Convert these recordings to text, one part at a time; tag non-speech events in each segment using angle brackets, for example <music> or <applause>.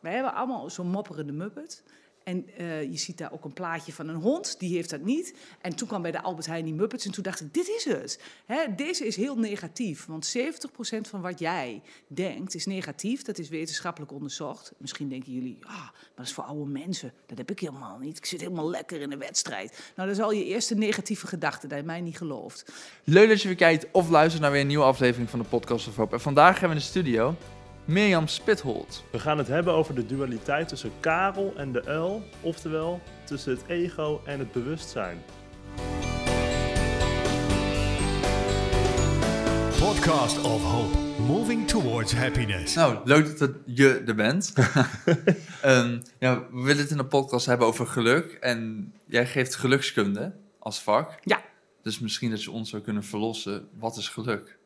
wij hebben allemaal zo'n mopperende muppet. En eh, je ziet daar ook een plaatje van een hond, die heeft dat niet. En toen kwam bij de Albert Heijn die Muppets en toen dacht ik, dit is het. Hè, deze is heel negatief, want 70% van wat jij denkt is negatief. Dat is wetenschappelijk onderzocht. Misschien denken jullie, ah, maar dat is voor oude mensen. Dat heb ik helemaal niet. Ik zit helemaal lekker in de wedstrijd. Nou, dat is al je eerste negatieve gedachte, dat je mij niet gelooft. Leuk dat je weer kijkt of luistert naar weer een nieuwe aflevering van de Podcast of Hope. En vandaag hebben we in de studio Mirjam Spitholt. We gaan het hebben over de dualiteit tussen Karel en de uil, oftewel tussen het ego en het bewustzijn. Podcast of Hope. Moving towards happiness. Nou, leuk dat je er bent. <laughs> Ehm, ja, we willen het in de podcast hebben over geluk. En jij geeft gelukskunde als vak. Ja. Dus misschien dat je ons zou kunnen verlossen. Wat is geluk?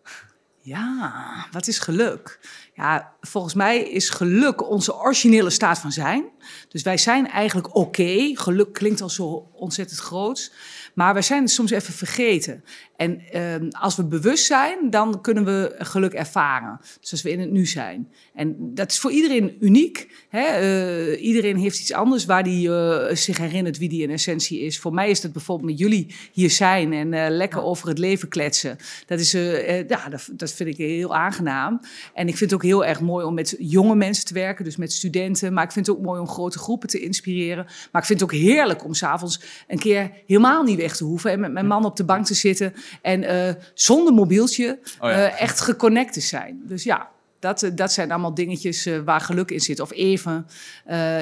Ja, wat is geluk? Ja, volgens mij is geluk onze originele staat van zijn. Dus wij zijn eigenlijk oké. Geluk klinkt al zo ontzettend groot. Maar wij zijn het soms even vergeten. En uh, als we bewust zijn, dan kunnen we geluk ervaren. Dus als we in het nu zijn. En dat is voor iedereen uniek. Hè? Uh, iedereen heeft iets anders waar hij uh, zich herinnert wie die in essentie is. Voor mij is dat bijvoorbeeld met jullie hier zijn en uh, lekker over het leven kletsen. Dat, is, ja, dat, dat, vind ik heel aangenaam. En ik vind het ook heel erg mooi om met jonge mensen te werken, dus met studenten. Maar ik vind het ook mooi om grote groepen te inspireren. Maar ik vind het ook heerlijk om s'avonds een keer helemaal niet weg te hoeven en met mijn man op de bank te zitten en uh, zonder mobieltje oh ja. uh, echt geconnect te zijn. Dus ja, dat, dat zijn allemaal dingetjes waar geluk in zit. Of even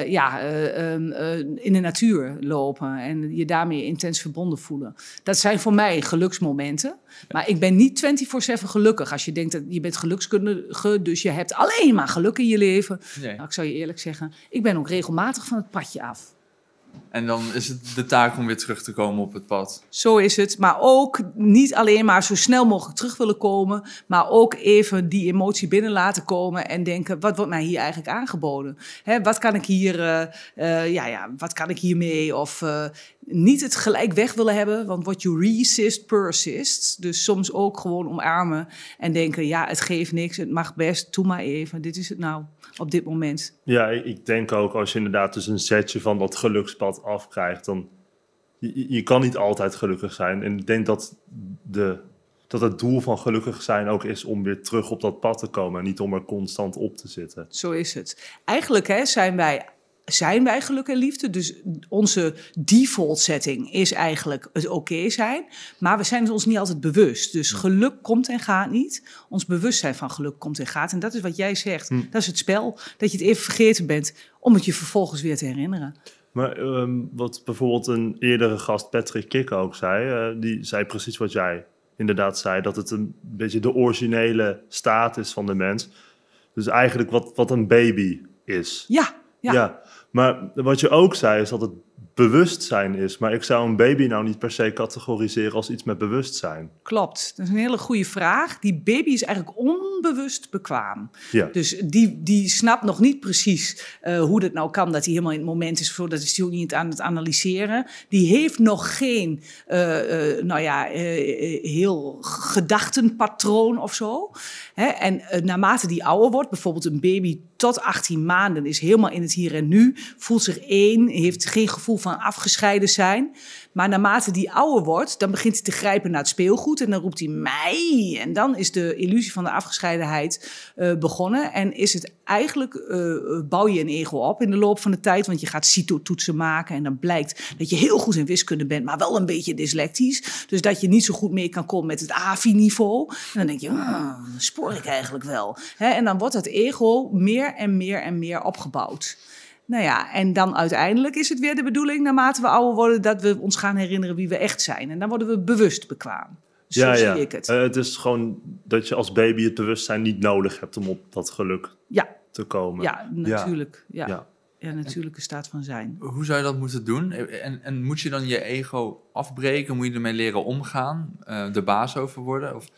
ja, in de natuur lopen en je daarmee intens verbonden voelen. Dat zijn voor mij geluksmomenten. Maar ik ben niet 24-7 gelukkig. Als je denkt dat je bent gelukskundige, dus je hebt alleen maar geluk in je leven. Nee. Nou, ik zou je eerlijk zeggen, ik ben ook regelmatig van het padje af. En dan is het de taak om weer terug te komen op het pad. Zo is het. Maar ook niet alleen maar zo snel mogelijk terug willen komen. Maar ook even die emotie binnen laten komen. En denken, wat wordt mij hier eigenlijk aangeboden? Hè, wat kan ik hier, uh, ja, ja, wat kan ik hiermee? Of uh, niet het gelijk weg willen hebben. Want what you resist, persists. Dus soms ook gewoon omarmen. En denken, ja, het geeft niks. Het mag best. Doe maar even. Dit is het nou op dit moment. Ja, ik denk ook als je inderdaad dus een setje van dat gelukspad afkrijgt, dan je, je kan niet altijd gelukkig zijn. En ik denk dat, de, dat het doel van gelukkig zijn ook is om weer terug op dat pad te komen en niet om er constant op te zitten. Zo is het. Eigenlijk hè, zijn wij zijn wij geluk en liefde. Dus onze default setting is eigenlijk het oké zijn. Maar we zijn het ons niet altijd bewust. Dus geluk komt en gaat niet. Ons bewustzijn van geluk komt en gaat. En dat is wat jij zegt. Hm. Dat is het spel. Dat je het even vergeten bent om het je vervolgens weer te herinneren. Maar um, wat bijvoorbeeld een eerdere gast, Patrick Kik, ook zei. Uh, die zei precies wat jij inderdaad zei. Dat het een beetje de originele staat is van de mens. Dus eigenlijk wat, wat een baby is. Ja, ja. Maar wat je ook zei, is dat het bewustzijn is. Maar ik zou een baby nou niet per se categoriseren als iets met bewustzijn. Klopt, dat is een hele goede vraag. Die baby is eigenlijk onbewust bekwaam. Ja. Dus die, die snapt nog niet precies uh, hoe dat nou kan, dat hij helemaal in het moment is. Dat is hij ook niet aan het analyseren. Die heeft nog geen, uh, uh, nou ja, heel gedachtenpatroon of zo. Hè? En naarmate die ouder wordt, bijvoorbeeld een baby tot 18 maanden is helemaal in het hier en nu, voelt zich één, heeft geen gevoel van afgescheiden zijn. Maar naarmate die ouder wordt, dan begint hij te grijpen naar het speelgoed en dan roept hij mij. En dan is de illusie van de afgescheidenheid uh, begonnen. En is het eigenlijk, uh, bouw je een ego op in de loop van de tijd, want je gaat CITO-toetsen maken en dan blijkt dat je heel goed in wiskunde bent, maar wel een beetje dyslectisch. Dus dat je niet zo goed mee kan komen met het AVI-niveau. En dan denk je, ah, spoor ik eigenlijk wel. En dan wordt het ego meer en meer en meer opgebouwd. Nou ja, en dan uiteindelijk is het weer de bedoeling, naarmate we ouder worden, dat we ons gaan herinneren wie we echt zijn. En dan worden we bewust bekwaam. Zo ja, zie ja. ik het. Uh, het is gewoon dat je als baby het bewustzijn niet nodig hebt om op dat geluk ja. te komen. Ja, natuurlijk. Ja. Ja. ja. natuurlijke staat van zijn. Hoe zou je dat moeten doen? En, en moet je dan je ego afbreken? Moet je ermee leren omgaan? Uh, de baas over worden? Of,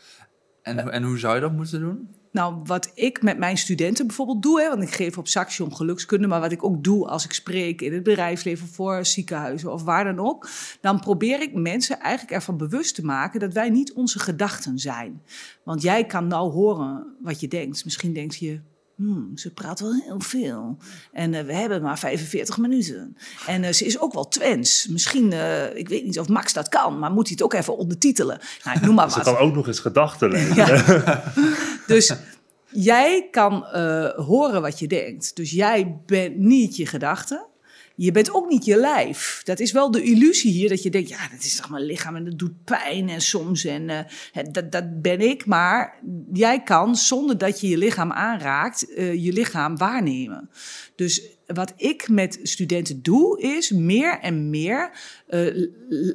en, en hoe zou je dat moeten doen? Nou, wat ik met mijn studenten bijvoorbeeld doe, hè, want ik geef op Saxion gelukskunde, maar wat ik ook doe als ik spreek in het bedrijfsleven voor ziekenhuizen of waar dan ook, dan probeer ik mensen eigenlijk ervan bewust te maken dat wij niet onze gedachten zijn. Want jij kan nou horen wat je denkt. Misschien denk je, Hmm, ze praat wel heel veel. En eh, we hebben maar 45 minuten. En eh, ze is ook wel Twents. Misschien, eh, ik weet niet of Max dat kan, maar moet hij het ook even ondertitelen? Nou, noem maar <laughs> Ze wat. kan ook nog eens gedachten <laughs> lezen. Ja. <laughs> Dus <laughs> jij kan eh, horen wat je denkt. Dus jij bent niet je gedachten. Je bent ook niet je lijf. Dat is wel de illusie hier dat je denkt, ja, dat is toch mijn lichaam en dat doet pijn en soms en eh, dat, dat ben ik. Maar jij kan, zonder dat je je lichaam aanraakt, eh, je lichaam waarnemen. Dus wat ik met studenten doe, is meer en meer eh,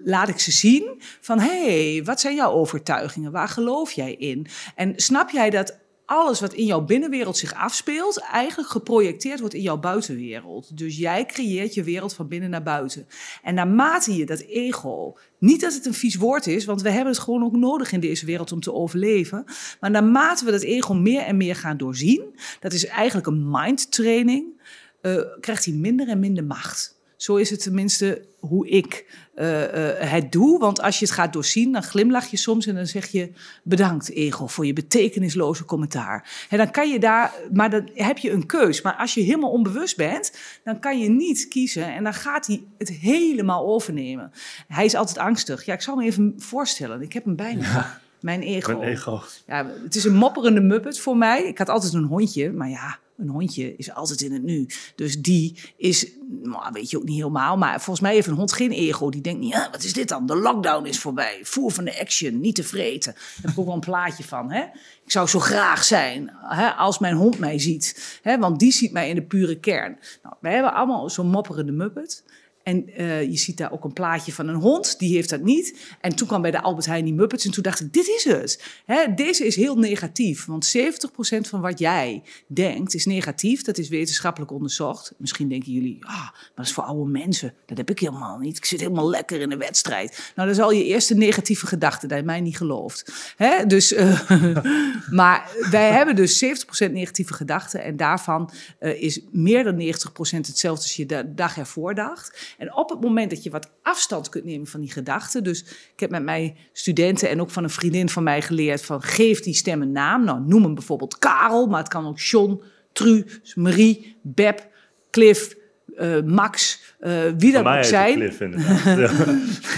laat ik ze zien van hé, hey, wat zijn jouw overtuigingen? Waar geloof jij in? En snap jij dat alles wat in jouw binnenwereld zich afspeelt, eigenlijk geprojecteerd wordt in jouw buitenwereld. Dus jij creëert je wereld van binnen naar buiten. En naarmate je dat ego, niet dat het een vies woord is, want we hebben het gewoon ook nodig in deze wereld om te overleven. Maar naarmate we dat ego meer en meer gaan doorzien, dat is eigenlijk een mindtraining, eh, krijgt hij minder en minder macht. Zo is het tenminste hoe ik eh, eh, het doe. Want als je het gaat doorzien, dan glimlach je soms en dan zeg je bedankt ego voor je betekenisloze commentaar. En dan kan je daar, maar dan heb je een keus. Maar als je helemaal onbewust bent, dan kan je niet kiezen en dan gaat hij het helemaal overnemen. Hij is altijd angstig. Ja, ik zal me even voorstellen. Ik heb hem bijna. Mijn ego. Mijn ego. Ja, het is een mopperende muppet voor mij. Ik had altijd een hondje, maar ja, een hondje is altijd in het nu. Dus die is, nou, weet je ook niet helemaal, maar volgens mij heeft een hond geen ego. Die denkt niet, ja, wat is dit dan? De lockdown is voorbij. Voer van de action, niet tevreden. Daar heb ik ook wel een plaatje van. Hè? Ik zou zo graag zijn hè, als mijn hond mij ziet. Hè? Want die ziet mij in de pure kern. Nou, wij hebben allemaal zo'n mopperende muppet. En eh, je ziet daar ook een plaatje van een hond, die heeft dat niet. En toen kwam bij de Albert Heijn die Muppets en toen dacht ik, dit is het. Hè, deze is heel negatief, want 70% van wat jij denkt is negatief. Dat is wetenschappelijk onderzocht. Misschien denken jullie, ah, maar dat is voor oude mensen. Dat heb ik helemaal niet. Ik zit helemaal lekker in de wedstrijd. Nou, dat is al je eerste negatieve gedachte, dat je mij niet gelooft. Hè? Dus, eh, <laughs> maar wij hebben dus 70% negatieve gedachten en daarvan eh, is meer dan 90% hetzelfde als je de dag ervoor dacht. En op het moment dat je wat afstand kunt nemen van die gedachten. Dus ik heb met mijn studenten en ook van een vriendin van mij geleerd van geef die stem een naam. Nou, noem hem bijvoorbeeld Karel, maar het kan ook John, Tru, Marie, Beb, Cliff, eh, Max, eh, wie dat ook zijn. Cliff. <laughs> Ja.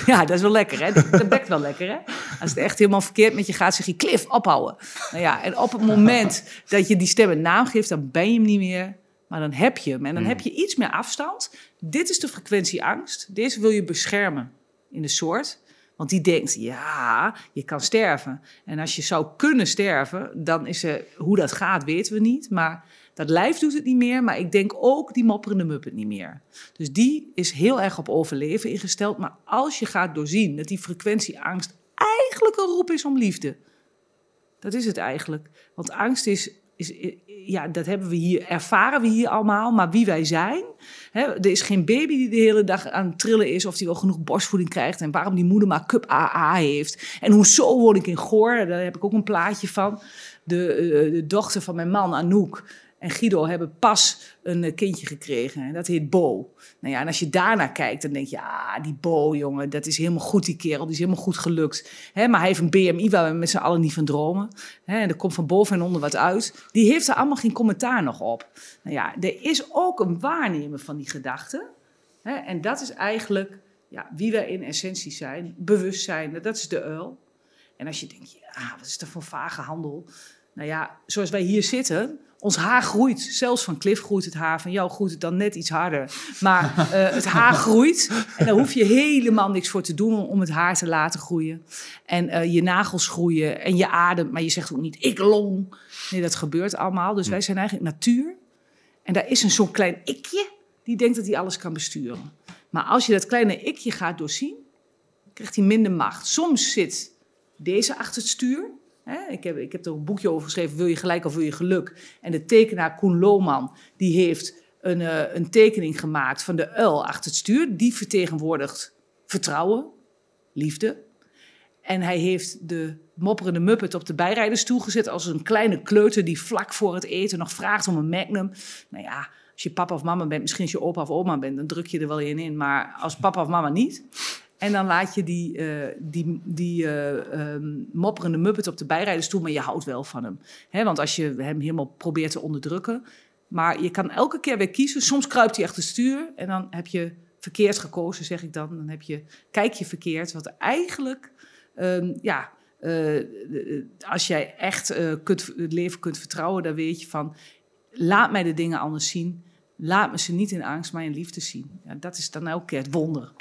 Ja, dat is wel lekker, hè? Dat, dat bekt wel lekker, hè? Als het echt helemaal verkeerd met je gaat, zeg je Cliff, ophouden. Nou ja, en op het moment dat je die stem een naam geeft, dan ben je hem niet meer. Maar dan heb je hem. En dan heb je iets meer afstand. Dit is de frequentie angst. Deze wil je beschermen in de soort. Want die denkt, ja, je kan sterven. En als je zou kunnen sterven, dan is er, hoe dat gaat, weten we niet. Maar dat lijf doet het niet meer. Maar ik denk ook die mopperende muppet niet meer. Dus die is heel erg op overleven ingesteld. Maar als je gaat doorzien dat die frequentie angst eigenlijk een roep is om liefde. Dat is het eigenlijk. Want angst is, is ja, dat hebben we hier, ervaren we hier allemaal. Maar wie wij zijn, hè, er is geen baby die de hele dag aan het trillen is of die wel genoeg borstvoeding krijgt. En waarom die moeder maar cup AA heeft. En hoezo woon ik in Goor, daar heb ik ook een plaatje van. De, eh, de dochter van mijn man, Anouk. En Guido hebben pas een eh, kindje gekregen. En dat heet Bo. Nou ja, en als je daarnaar kijkt, dan denk je... Ah, die Bo, jongen, dat is helemaal goed, die kerel. Die is helemaal goed gelukt. Hè, maar hij heeft een BMI waar we met z'n allen niet van dromen. En er komt van boven en onder wat uit. Die heeft er allemaal geen commentaar nog op. Nou ja, er is ook een waarnemen van die gedachten. En dat is eigenlijk ja, wie wij in essentie zijn. Bewustzijn, dat is de uil. En als je denkt, ja, wat is dat voor vage handel? Nou ja, zoals wij hier zitten, ons haar groeit. Zelfs van Cliff groeit het haar, van jou groeit het dan net iets harder. Maar eh, het haar <laughs> groeit en daar hoef je helemaal niks voor te doen om het haar te laten groeien. En eh, je nagels groeien en je ademt, maar je zegt ook niet ik long. Nee, dat gebeurt allemaal. Dus wij zijn eigenlijk natuur. En daar is een zo'n klein ikje die denkt dat hij alles kan besturen. Maar als je dat kleine ikje gaat doorzien, krijgt hij minder macht. Soms zit deze achter het stuur. Ik, heb, ik heb er een boekje over geschreven, wil je gelijk of wil je geluk? En de tekenaar Koen Lohman, die heeft een, eh, een tekening gemaakt van de uil achter het stuur. Die vertegenwoordigt vertrouwen, liefde. En hij heeft de mopperende muppet op de bijrijdersstoel gezet als een kleine kleuter die vlak voor het eten nog vraagt om een magnum. Nou ja, als je papa of mama bent, misschien als je opa of oma bent, dan druk je er wel in in. Maar als papa of mama niet. En dan laat je die, eh, die, die eh, ehm, mopperende muppet op de bijrijdersstoel, maar je houdt wel van hem. Want als je hem helemaal probeert te onderdrukken. Maar je kan elke keer weer kiezen. Soms kruipt hij achter het stuur en dan heb je verkeerd gekozen, zeg ik dan. Dan heb je, kijk je verkeerd. Wat eigenlijk, ehm, ja, eh, als jij echt het leven kunt vertrouwen, dan weet je van, laat mij de dingen anders zien. Laat me ze niet in angst, maar in liefde zien. Ja, dat is dan elke keer het wonder.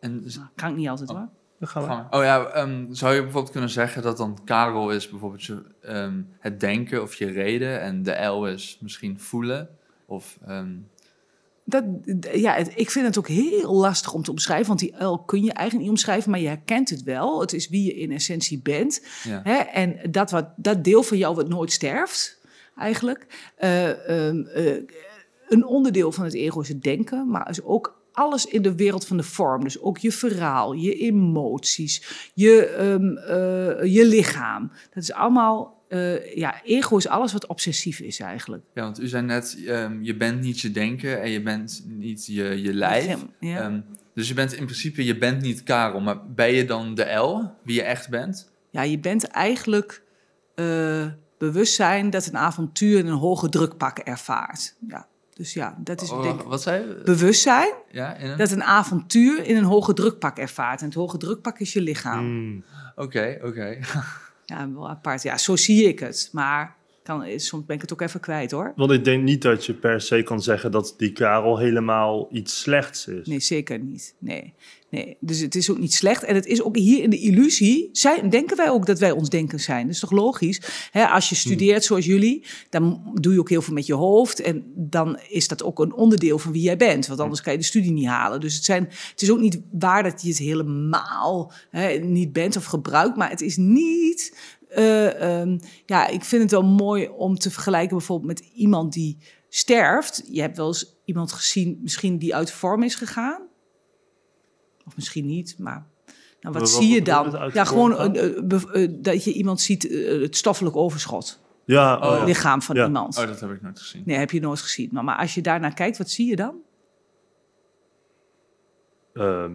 En Nou, kan ik niet altijd hoor. Dan gaan we. Gaan we- Oh ja, ehm, zou je bijvoorbeeld kunnen zeggen dat dan Karel is bijvoorbeeld je, ehm, het denken of je reden en de L is misschien voelen? Of, ehm, Dat, ja, het- ik vind het ook heel lastig om te omschrijven, want die uil kun je eigenlijk niet omschrijven, maar je herkent het wel. Het is wie je in essentie bent. ja. Hè? En dat, wat, dat deel van jou wat nooit sterft, eigenlijk. Eh, ehm, eh, een onderdeel van het ego is het denken, maar is ook alles in de wereld van de vorm. Dus ook je verhaal, je emoties, je, ehm, eh, je lichaam. Dat is allemaal, eh, ja, ego is alles wat obsessief is eigenlijk. ja, want u zei net, ehm, je bent niet je denken en je bent niet je, je lijf. Ja. Ehm, dus je bent in principe, je bent niet Karel, maar ben je dan de L, wie je echt bent? Ja, je bent eigenlijk eh, bewustzijn dat een avontuur een hoge drukpak ervaart. Ja, dus ja, dat is Oh, denk wat zei je? bewustzijn Ja, een... dat een avontuur in een hoge drukpak ervaart. En het hoge drukpak is je lichaam. Hmm. Oké, oké. <laughs> Ja, wel apart. Ja, zo zie ik het. Maar kan, soms ben ik het ook even kwijt hoor. Want ik denk niet dat je per se kan zeggen dat die Karel helemaal iets slechts is. Nee, zeker niet. Nee. nee. Dus het is ook niet slecht. En het is ook hier in de illusie, zijn, denken wij ook dat wij ons denken zijn. Dat is toch logisch? Als je studeert zoals jullie, dan doe je ook heel veel met je hoofd. En dan is dat ook een onderdeel van wie jij bent. Want anders kan je de studie niet halen. Dus het, zijn, het is ook niet waar dat je het helemaal niet bent of gebruikt. Maar het is niet... eh, ehm, ja, ik vind het wel mooi om te vergelijken bijvoorbeeld met iemand die sterft. Je hebt wel eens iemand gezien, misschien die uit vorm is gegaan. Of misschien niet, maar nou, wat Wat- zie je dan? Ja, gewoon eh, eh, bev- dat je iemand ziet, het stoffelijk overschot. Ja, oh, Oh. ja. Lichaam van Ja. iemand. Oh, dat heb ik nooit gezien. Nee, heb je nooit gezien. Maar, maar als je daarnaar kijkt, wat zie je dan? Ehm,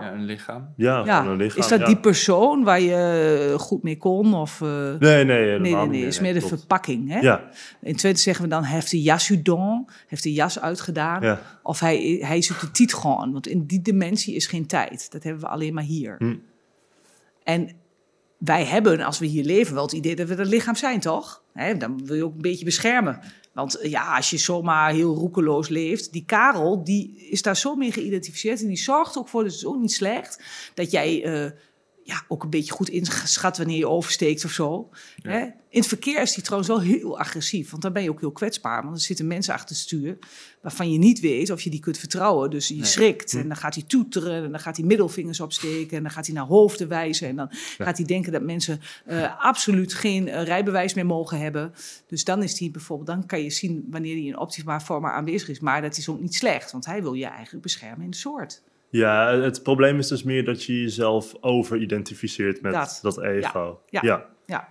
Ja, een lichaam. ja, een lichaam. is dat ja. die persoon waar je eh, goed mee kon? Of, eh, Nee, nee, nee, helemaal nee, is meer de klopt. verpakking. Hè? Ja, In Twente zeggen we dan, heeft de jas u don, heeft de jas uitgedaan. ja. Of hij, hij is op de tiet gewoon. Want in die dimensie is geen tijd. Dat hebben we alleen maar hier. Hm. En wij hebben, als we hier leven, wel het idee dat we dat lichaam zijn, toch? Hè, dan wil je ook een beetje beschermen. Want eh, ja, als je zomaar heel roekeloos leeft, die Karel, die is daar zo mee geïdentificeerd. En die zorgt ook voor, dus is ook niet slecht, dat jij eh, ja, ook een beetje goed inschat wanneer je oversteekt of zo. Ja. Hè? In het verkeer is die trouwens wel heel agressief, want dan ben je ook heel kwetsbaar. Want er zitten mensen achter het stuur waarvan je niet weet of je die kunt vertrouwen. Dus je Nee. schrikt en dan gaat hij toeteren en dan gaat hij middelvingers opsteken en dan gaat hij naar hoofden wijzen. En dan gaat hij denken dat mensen eh, absoluut geen eh, rijbewijs meer mogen hebben. Dus dan is hij bijvoorbeeld, dan kan je zien wanneer hij in optimaal vorm aanwezig is. Maar dat is ook niet slecht, want hij wil je eigenlijk beschermen in de soort. Ja, het probleem is dus meer dat je jezelf over-identificeert met Dat. dat, ego. Ja. ja. Ja,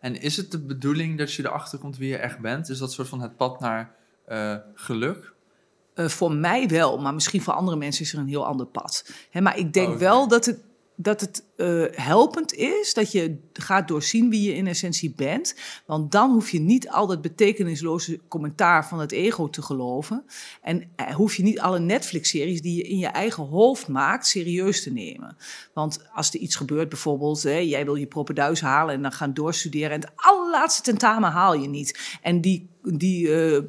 En is het de bedoeling dat je erachter komt wie je echt bent? Is dat soort van het pad naar eh, geluk? Eh, voor mij wel, maar misschien voor andere mensen is er een heel ander pad. Hè, maar ik denk Oh, wel dat het, dat het eh, helpend is dat je gaat doorzien wie je in essentie bent. Want dan hoef je niet al dat betekenisloze commentaar van het ego te geloven. En eh, hoef je niet alle Netflix-series die je in je eigen hoofd maakt serieus te nemen. Want als er iets gebeurt, bijvoorbeeld, hè, jij wil je propenduis halen en dan gaan doorstuderen. En het allerlaatste tentamen haal je niet. En die, die eh,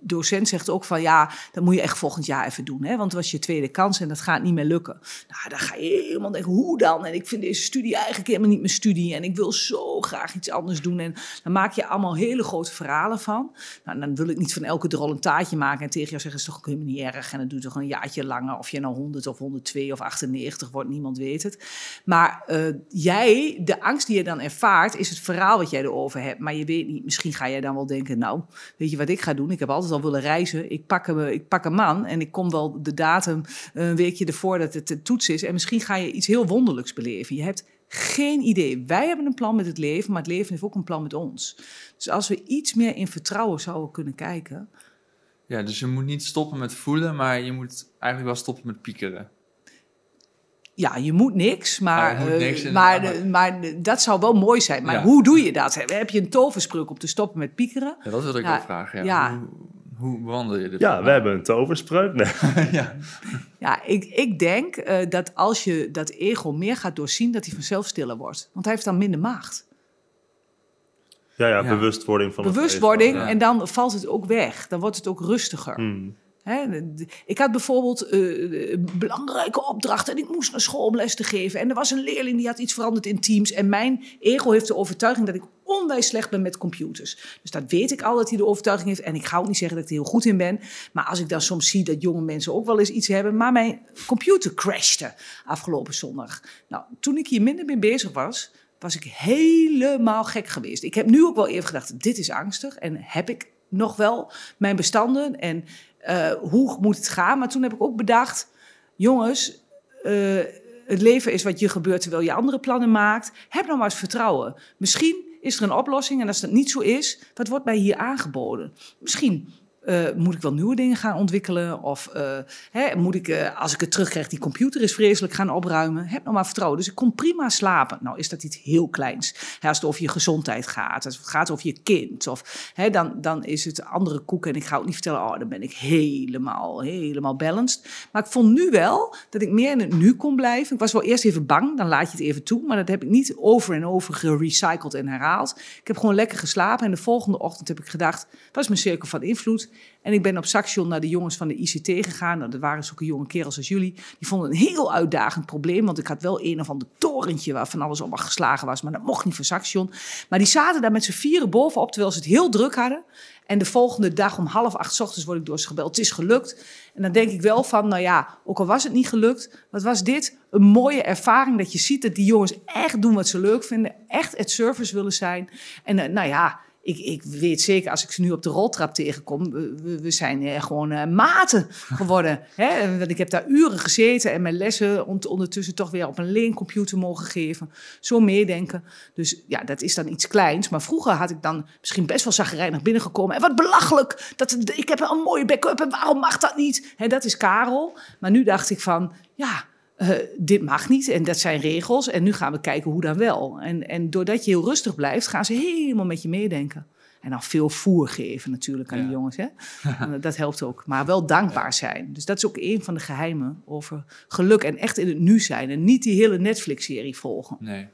docent zegt ook van ja, dat moet je echt volgend jaar even doen. Hè, want het was je tweede kans en dat gaat niet meer lukken. Nou, dan ga je helemaal denken, hoe dan? En ik vind deze studie eigenlijk helemaal niet mijn studie. En ik wil zo graag iets anders doen. En dan maak je allemaal hele grote verhalen van. Nou, dan wil ik niet van elke drol een taartje maken en tegen jou zeggen, is toch ook helemaal niet erg. En dan doe je toch een jaartje langer. Of je nou 100 of 102 of 98 wordt, niemand weet het. Maar eh, jij, de angst die je dan ervaart, is het verhaal wat jij erover hebt. Maar je weet niet, misschien ga jij dan wel denken, nou, weet je wat ik ga doen? Ik heb altijd al willen reizen. Ik pak, hem, ik pak een man en ik kom wel de datum een weekje ervoor dat het de toets is. En misschien ga je iets heel wonderlijks beleven. Je hebt geen idee. Wij hebben een plan met het leven, maar het leven heeft ook een plan met ons. Dus als we iets meer in vertrouwen zouden kunnen kijken. Ja, dus je moet niet stoppen met voelen, maar je moet eigenlijk wel stoppen met piekeren. Ja, je moet niks, maar, moet eh, niks maar, maar- de- maar dat zou wel mooi zijn. Maar Ja. hoe doe je dat? Heb je een toverspreuk om te stoppen met piekeren? Ja, dat wilde ik Ja, ook vragen. Ja. ja. Hoe, hoe bewandel je dit? Ja, we hebben een toverspreuk. Nee. <laughs> ja. Ja, ik, ik denk eh, dat als je dat ego meer gaat doorzien, dat hij vanzelf stiller wordt. Want hij heeft dan minder macht. Ja, ja, Ja. bewustwording van het Bewustwording ego, ja. en dan valt het ook weg. Dan wordt het ook rustiger. Hmm. Hè, ik had bijvoorbeeld eh, een belangrijke opdracht en ik moest naar school om les te geven. En er was een leerling die had iets veranderd in Teams. En mijn ego heeft de overtuiging dat ik onwijs slecht ben met computers. Dus dat weet ik al dat hij de overtuiging heeft. En ik ga ook niet zeggen dat ik er heel goed in ben. Maar als ik dan soms zie dat jonge mensen ook wel eens iets hebben. Maar mijn computer crashte afgelopen zondag. Nou, toen ik hier minder mee bezig was, was ik helemaal gek geweest. Ik heb nu ook wel even gedacht, dit is angstig. En heb ik nog wel mijn bestanden en eh, hoe moet het gaan? Maar toen heb ik ook bedacht, jongens, eh, het leven is wat je gebeurt terwijl je andere plannen maakt. Heb nou maar eens vertrouwen. Misschien is er een oplossing en als dat niet zo is, wat wordt mij hier aangeboden? Misschien eh, moet ik wel nieuwe dingen gaan ontwikkelen? Of eh, hè, moet ik, eh, als ik het terugkrijg, die computer is vreselijk gaan opruimen? Heb nou maar vertrouwen. Dus ik kon prima slapen. Nou is dat iets heel kleins. Hè, als het over je gezondheid gaat, als het gaat over je kind, of, hè, dan, dan is het andere koek. En ik ga ook niet vertellen, oh, dan ben ik helemaal, helemaal balanced. Maar ik vond nu wel dat ik meer in het nu kon blijven. Ik was wel eerst even bang, dan laat je het even toe. Maar dat heb ik niet over en over gerecycled en herhaald. Ik heb gewoon lekker geslapen. En de volgende ochtend heb ik gedacht, wat is mijn cirkel van invloed? En ik ben op Saxion naar de jongens van de ICT gegaan. Nou, dat waren zulke jonge kerels als jullie. Die vonden het een heel uitdagend probleem. Want ik had wel een of ander torentje waar van alles op geslagen was. Maar dat mocht niet voor Saxion. Maar die zaten daar met z'n vieren bovenop, terwijl ze het heel druk hadden. En de volgende dag om half acht ochtends word ik door ze gebeld. Het is gelukt. En dan denk ik wel van, nou ja, ook al was het niet gelukt. Wat was dit? Een mooie ervaring dat je ziet dat die jongens echt doen wat ze leuk vinden. Echt het service willen zijn. En eh, nou ja, ik, ik weet zeker, als ik ze nu op de roltrap tegenkom, we, we- zijn eh, gewoon eh, maten geworden. <laughs> Hè? Want ik heb daar uren gezeten en mijn lessen ondertussen toch weer op een leencomputer mogen geven. Zo meedenken. Dus ja, dat is dan iets kleins. Maar vroeger had ik dan misschien best wel zagrijnig binnengekomen. En wat belachelijk, dat, ik heb een mooie backup en waarom mag dat niet? Hè, dat is Karel. Maar nu dacht ik van, ja... eh, dit mag niet en dat zijn regels. En nu gaan we kijken hoe dan wel. En, en doordat je heel rustig blijft, gaan ze helemaal met je meedenken. En dan veel voer geven natuurlijk aan Ja. die jongens. Hè? <laughs> Dat helpt ook. Maar wel dankbaar zijn. Dus dat is ook een van de geheimen over geluk. En echt in het nu zijn. En niet die hele Netflix-serie volgen. Nee.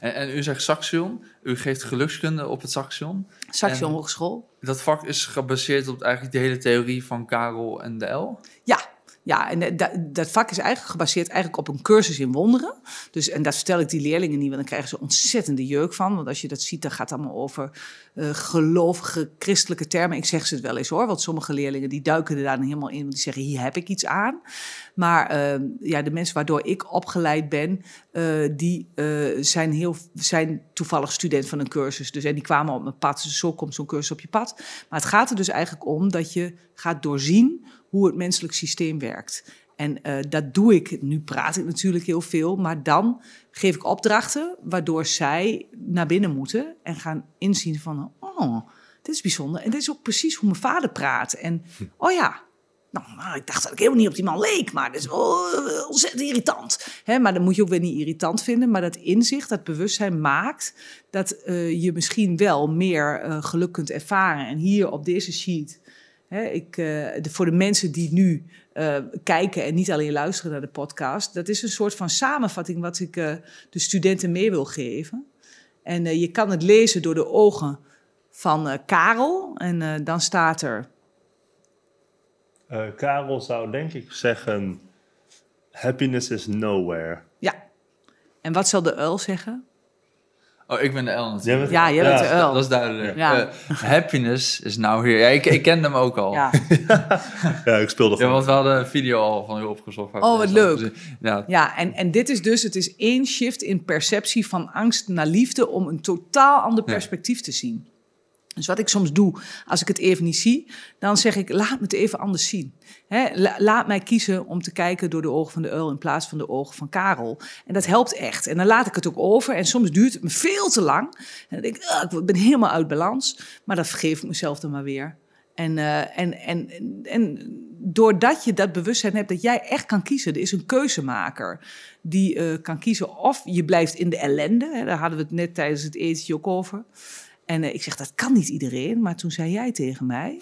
En, en u zegt Saxion. U geeft gelukskunde op het Saxion. Saxion En- Hogeschool. Dat vak is gebaseerd op eigenlijk de hele theorie van Karel en de L. Ja, ja en eh, dat, vak is eigenlijk gebaseerd eigenlijk op een cursus in wonderen. Dus, en dat vertel ik die leerlingen niet, want dan krijgen ze ontzettende jeuk van. Want als je dat ziet, dan gaat het allemaal over eh, gelovige christelijke termen. Ik zeg ze het wel eens hoor, want sommige leerlingen die duiken er dan helemaal in. Want die zeggen, hier heb ik iets aan. Maar eh, ja, de mensen waardoor ik opgeleid ben, eh, die zijn, heel, zijn toevallig student van een cursus. Dus, en die kwamen op mijn pad, dus zo komt zo'n cursus op je pad. Maar het gaat er dus eigenlijk om dat je gaat doorzien hoe het menselijk systeem werkt. En eh, dat doe ik. Nu praat ik natuurlijk heel veel, maar dan geef ik opdrachten waardoor zij naar binnen moeten en gaan inzien van, oh, dit is bijzonder. En dit is ook precies hoe mijn vader praat. En oh ja, nou, nou, ik dacht dat ik helemaal niet op die man leek, maar dat is eh, ontzettend irritant. Hè, maar dan moet je ook weer niet irritant vinden. Maar dat inzicht, dat bewustzijn maakt dat eh, je misschien wel meer eh, geluk kunt ervaren. En hier op deze sheet, hè, ik, eh, de, voor de mensen die nu eh, kijken en niet alleen luisteren naar de podcast, dat is een soort van samenvatting wat ik eh, de studenten mee wil geven. En je kan het lezen door de ogen van Karel. En dan staat er. Karel zou denk ik zeggen, happiness is nowhere. Ja. En wat zal de uil zeggen? Oh, ik ben de L natuurlijk. Jij bent- Ja, jij bent de Ja, uil. Dat is duidelijk. Ja. Eh, happiness is nou hier. Ja, ik, ik ken hem ook al. Ja. <laughs> Ja, ik speelde Ja, gewoon. want we hadden een video al van u opgezocht. Oh, wat leuk. Ja, Ja, en, en dit is dus, het is één shift in perceptie van angst naar liefde om een totaal ander Ja. perspectief te zien. Dus wat ik soms doe, als ik het even niet zie, dan zeg ik, laat me het even anders zien. Laat mij kiezen om te kijken door de ogen van de uil in plaats van de ogen van Karel. En dat helpt echt. En dan laat ik het ook over. En soms duurt het me veel te lang. En dan denk ik, "Ah, ik ben helemaal uit balans. Maar dan vergeef ik mezelf dan maar weer. En, eh, en, en, en doordat je dat bewustzijn hebt dat jij echt kan kiezen. Er is een keuzemaker die eh, kan kiezen of je blijft in de ellende. Hè, daar hadden we het net tijdens het etentje ook over. En eh, ik zeg, dat kan niet iedereen. Maar toen zei jij tegen mij,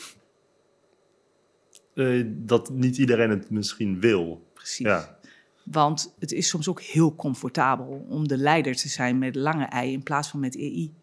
Eh, dat niet iedereen het misschien wil. precies. Ja. Want het is soms ook heel comfortabel om de leider te zijn met lange ei in plaats van met EI.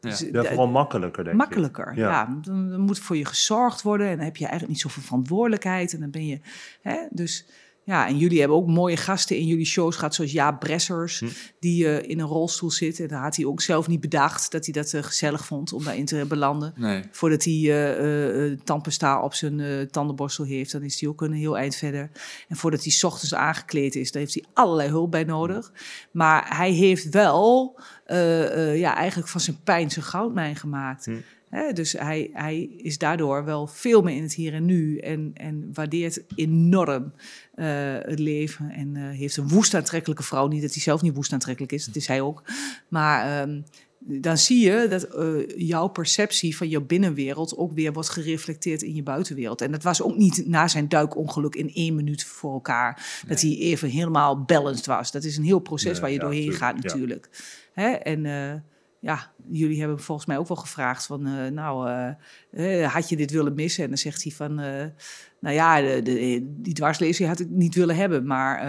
Ja. Dus, ja, eh, vooral makkelijker, denk makkelijker. ik. Ja. dan, dan moet voor je gezorgd worden en dan heb je eigenlijk niet zoveel verantwoordelijkheid. En dan ben je. Hè, dus ja, en jullie hebben ook mooie gasten in jullie shows gehad, zoals Jaap Bressers, Hm. die eh, in een rolstoel zit. En daar had hij ook zelf niet bedacht dat hij dat eh, gezellig vond om daarin te belanden. Nee. Voordat hij tandpasta op zijn tandenborstel heeft, dan is hij ook een heel eind verder. En voordat hij 's ochtends aangekleed is, dan heeft hij allerlei hulp bij nodig. Maar hij heeft wel ja, eigenlijk van zijn pijn zijn goudmijn gemaakt. Hm. Hè, dus hij, hij is daardoor wel veel meer in het hier en nu en, en waardeert enorm eh, het leven. En eh, heeft een woest aantrekkelijke vrouw. Niet dat hij zelf niet woest aantrekkelijk is, dat is hij ook. Maar ehm, dan zie je dat eh, jouw perceptie van jouw binnenwereld ook weer wordt gereflecteerd in je buitenwereld. En dat was ook niet na zijn duikongeluk in één minuut voor elkaar. Dat hij even helemaal balanced was. Dat is een heel proces Nee, waar je ja, doorheen tuurlijk, gaat ja. natuurlijk. Hè? En ja, jullie hebben volgens mij ook wel gevraagd van, eh, nou, eh, eh, had je dit willen missen? En dan zegt hij van, eh, nou ja, de, de, die dwarslezing had ik niet willen hebben, maar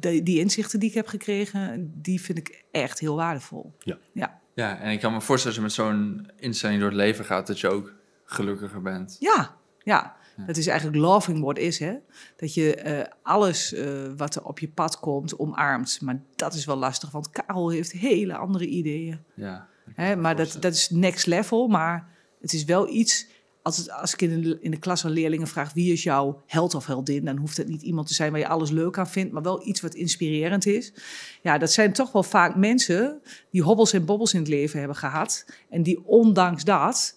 de- die inzichten die ik heb gekregen, die vind ik echt heel waardevol. Ja. Ja, Ja, en ik kan me voorstellen als je met zo'n instelling door het leven gaat, dat je ook gelukkiger bent. ja, ja. Dat is eigenlijk loving what is, hè? Dat je eh, alles eh, wat er op je pad komt omarmt. Maar dat is wel lastig, want Karel heeft hele andere ideeën. Ja. Hè, maar dat, dat is next level, maar het is wel iets... Als, het, als ik in de, in de klas aan leerlingen vraag wie is jouw held of heldin... dan hoeft het niet iemand te zijn waar je alles leuk aan vindt... maar wel iets wat inspirerend is. Ja, dat zijn toch wel vaak mensen die hobbels en bobbels in het leven hebben gehad... en die ondanks dat